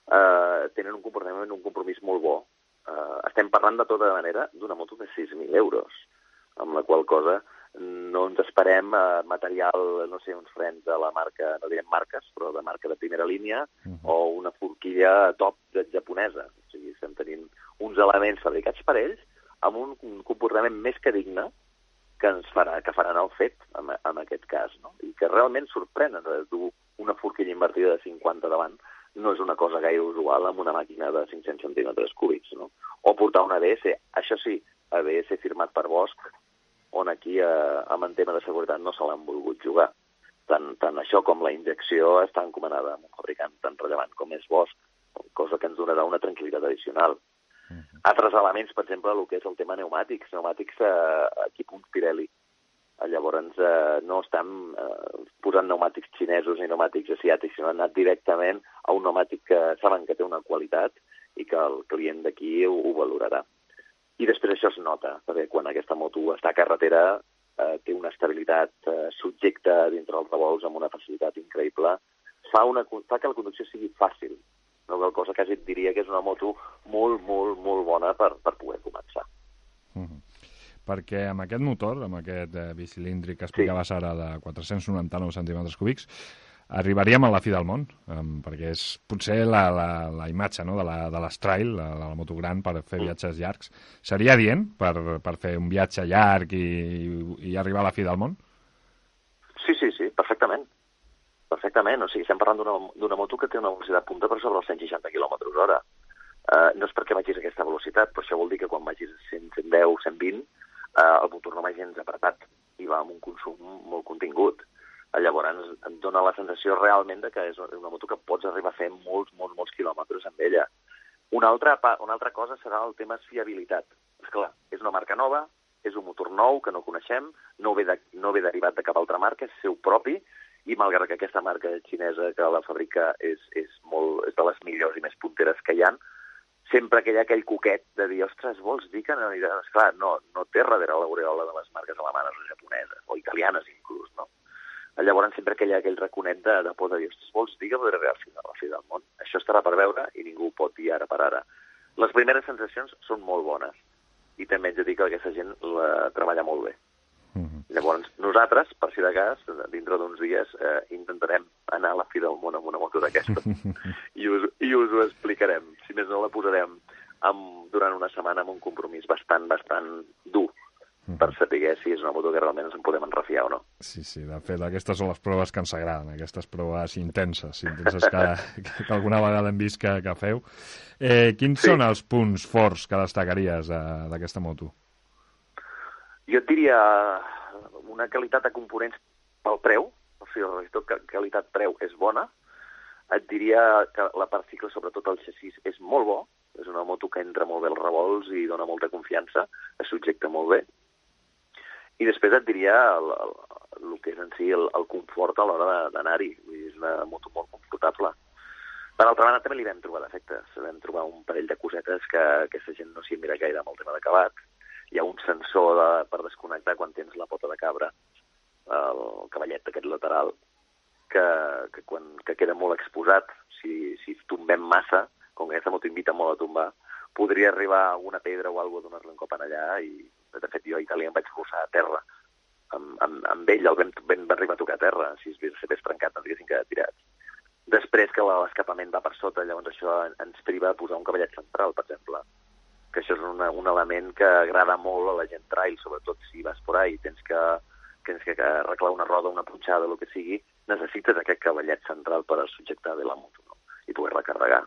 eh, tenen un comportament, un compromís molt bo. Eh, estem parlant de tota manera d'una moto de 6.000 euros, amb la qual cosa no ens esperem eh, material, no sé, uns frens de la marca, no direm marques, però de marca de primera línia, uh -huh. o una forquilla top de japonesa. O sigui, estem tenint uns elements fabricats per ells amb un, comportament més que digne que ens farà, que faran el fet en, en aquest cas, no? I que realment sorprenen de dur una forquilla invertida de 50 davant no és una cosa gaire usual amb una màquina de 500 centímetres cúbics, no? O portar un ABS, això sí, ABS firmat per Bosch, on aquí eh, amb en tema de seguretat no se l'han volgut jugar. Tant, tant això com la injecció està encomanada amb un fabricant tan rellevant com és Bosch, cosa que ens donarà una tranquil·litat addicional. Uh -huh. Altres elements, per exemple, el que és el tema pneumàtics. Pneumàtics eh, equip un Pirelli. Llavors eh, no estan eh, posant pneumàtics xinesos ni pneumàtics asiàtics, sinó anat directament a un pneumàtic que saben que té una qualitat i que el client d'aquí ho, ho valorarà. I després això es nota, perquè quan aquesta moto està a carretera eh, té una estabilitat eh, subjecta dintre els revolts amb una facilitat increïble, fa, una, fa que la conducció sigui fàcil, no? cosa que et diria que és una moto molt, molt, molt bona per, per poder començar. Mm -hmm perquè amb aquest motor, amb aquest eh, bicilíndric que explicaves sí. ara de 499 centímetres cúbics, arribaríem a la fi del món, um, perquè és potser la, la, la imatge no, de, la, de l'estrail, la, la, la moto gran per fer viatges llargs. Seria dient per, per fer un viatge llarg i, i arribar a la fi del món? Sí, sí. Perfectament, o sigui, estem parlant d'una moto que té una velocitat punta per sobre els 160 km hora. Uh, no és perquè vagis a aquesta velocitat, però això vol dir que quan vagis a 110, 120, eh, el motor no va gens apretat i va amb un consum molt contingut. Llavors em dona la sensació realment de que és una moto que pots arribar a fer molts, molts, molts quilòmetres amb ella. Una altra, una altra cosa serà el tema fiabilitat. És clar, és una marca nova, és un motor nou que no coneixem, no ve, de, no ve derivat de cap altra marca, és seu propi, i malgrat que aquesta marca xinesa que la fabrica és, és, molt, és de les millors i més punteres que hi han, sempre que hi ha aquell coquet de dir, ostres, vols dir que no anirà... Esclar, no, no té darrere l'aureola de les marques alemanes o japoneses, o italianes inclús, no? Llavors sempre que hi ha aquell raconet de, de por de dir, ostres, vols dir que podré arribar a fi, a la fi del món? Això estarà per veure i ningú pot dir ara per ara. Les primeres sensacions són molt bones i també haig de dir que aquesta gent la treballa molt bé. Mm -hmm. Llavors, nosaltres, per si de cas, dintre d'uns dies eh, intentarem anar a la fi del món amb una moto d'aquesta (laughs) I, us, i us ho explicarem. Si més no, la posarem amb, durant una setmana amb un compromís bastant, bastant dur per saber si és una moto que realment ens en podem enrafiar o no. Sí, sí, de fet, aquestes són les proves que ens agraden, aquestes proves intenses, intenses que, que alguna vegada hem vist que, que feu. Eh, quins sí. són els punts forts que destacaries eh, d'aquesta moto? Jo et diria una qualitat de components pel preu, o sigui, tot qualitat-preu és bona. Et diria que la part cicle, sobretot el xassís, és molt bo, és una moto que entra molt bé als revolts i dona molta confiança, es subjecta molt bé i després et diria el, el, el que és en si el, el confort a l'hora d'anar-hi. És una moto molt confortable. Per altra banda, també li vam trobar defectes. Vam trobar un parell de cosetes que aquesta gent no s'hi mira gaire amb el tema d'acabat. Hi ha un sensor de, per desconnectar quan tens la pota de cabra, el cavallet aquest lateral, que, que, quan, que queda molt exposat. Si, si tombem massa, com que aquesta moto invita molt a tombar, podria arribar alguna pedra o alguna donar-li un cop en allà i de fet, jo a Itàlia em vaig posar a terra. Amb, amb, amb ell el vam, vam arribar a tocar a terra. Si es s'hagués trencat, ens haguessin quedat tirats. Després que l'escapament va per sota, llavors això ens priva de posar un cavallet central, per exemple. Que això és una, un element que agrada molt a la gent trail, sobretot si vas por ahí i tens que, tens que arreglar una roda, una punxada, el que sigui, necessites aquest cavallet central per subjectar bé la moto no? i poder-la carregar.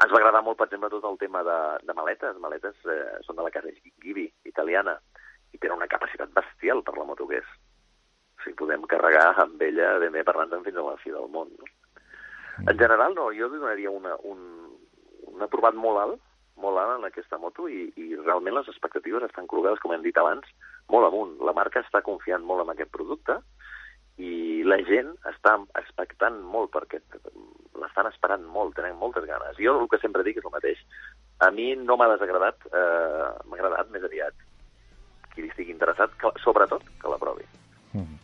Ens va agradar molt, per exemple, tot el tema de, de maletes. Maletes eh, són de la casa Gibi, italiana, i tenen una capacitat bestial per la moto que és. O sigui, podem carregar amb ella ben bé parlant fins a la fi del món. No? En general, no, jo donaria una, un, un aprovat molt alt, molt alt en aquesta moto i, i realment les expectatives estan col·locades, com hem dit abans, molt amunt. La marca està confiant molt en aquest producte i la gent està expectant molt perquè l'estan esperant molt, tenen moltes ganes. Jo el que sempre dic és el mateix. A mi no m'ha desagradat, eh, m'ha agradat més aviat qui estigui interessat, que, sobretot que la provi. Mm.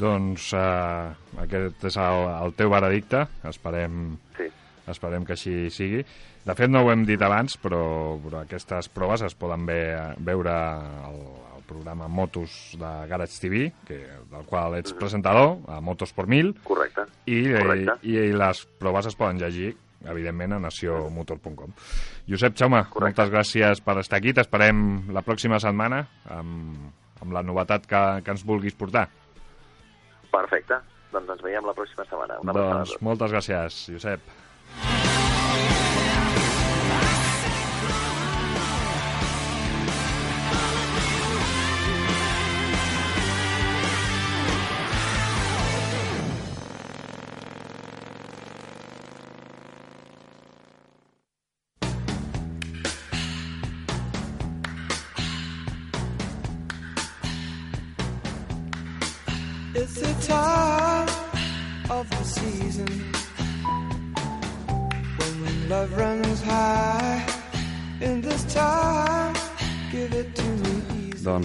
Doncs eh, aquest és el, el teu veredicte, esperem, sí. Esperem que així sigui. De fet, no ho hem dit abans, però, però aquestes proves es poden ve, veure al, programa Motos de Garage TV, que, del qual ets presentador, a Motos por Mil. Correcte. I, Correcte. i, i les proves es poden llegir evidentment, a nacionomotor.com. Josep Correcte. moltes gràcies per estar aquí. T'esperem la pròxima setmana amb, amb la novetat que, que ens vulguis portar. Perfecte. Doncs ens veiem la pròxima setmana. Una doncs moltes gràcies, Josep.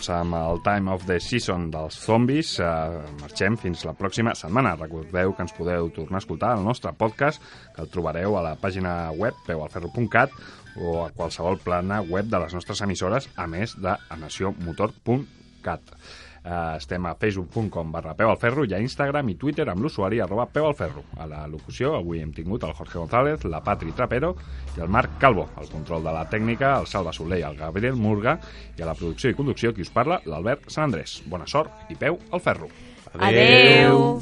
Doncs amb el Time of the Season dels Zombies eh, marxem fins la pròxima setmana. Recordeu que ens podeu tornar a escoltar al nostre podcast, que el trobareu a la pàgina web peualferro.cat o a qualsevol plana web de les nostres emissores, a més de nacionmotor.cat. Uh, estem a facebook.com barra peu al ferro i a Instagram i Twitter amb l'usuari arroba peu al ferro. A la locució avui hem tingut el Jorge González, la Patri Trapero i el Marc Calvo. El control de la tècnica, el Salva Soler i el Gabriel Murga i a la producció i conducció qui us parla, l'Albert Sant Andrés. Bona sort i peu al ferro. Adeu. Adeu.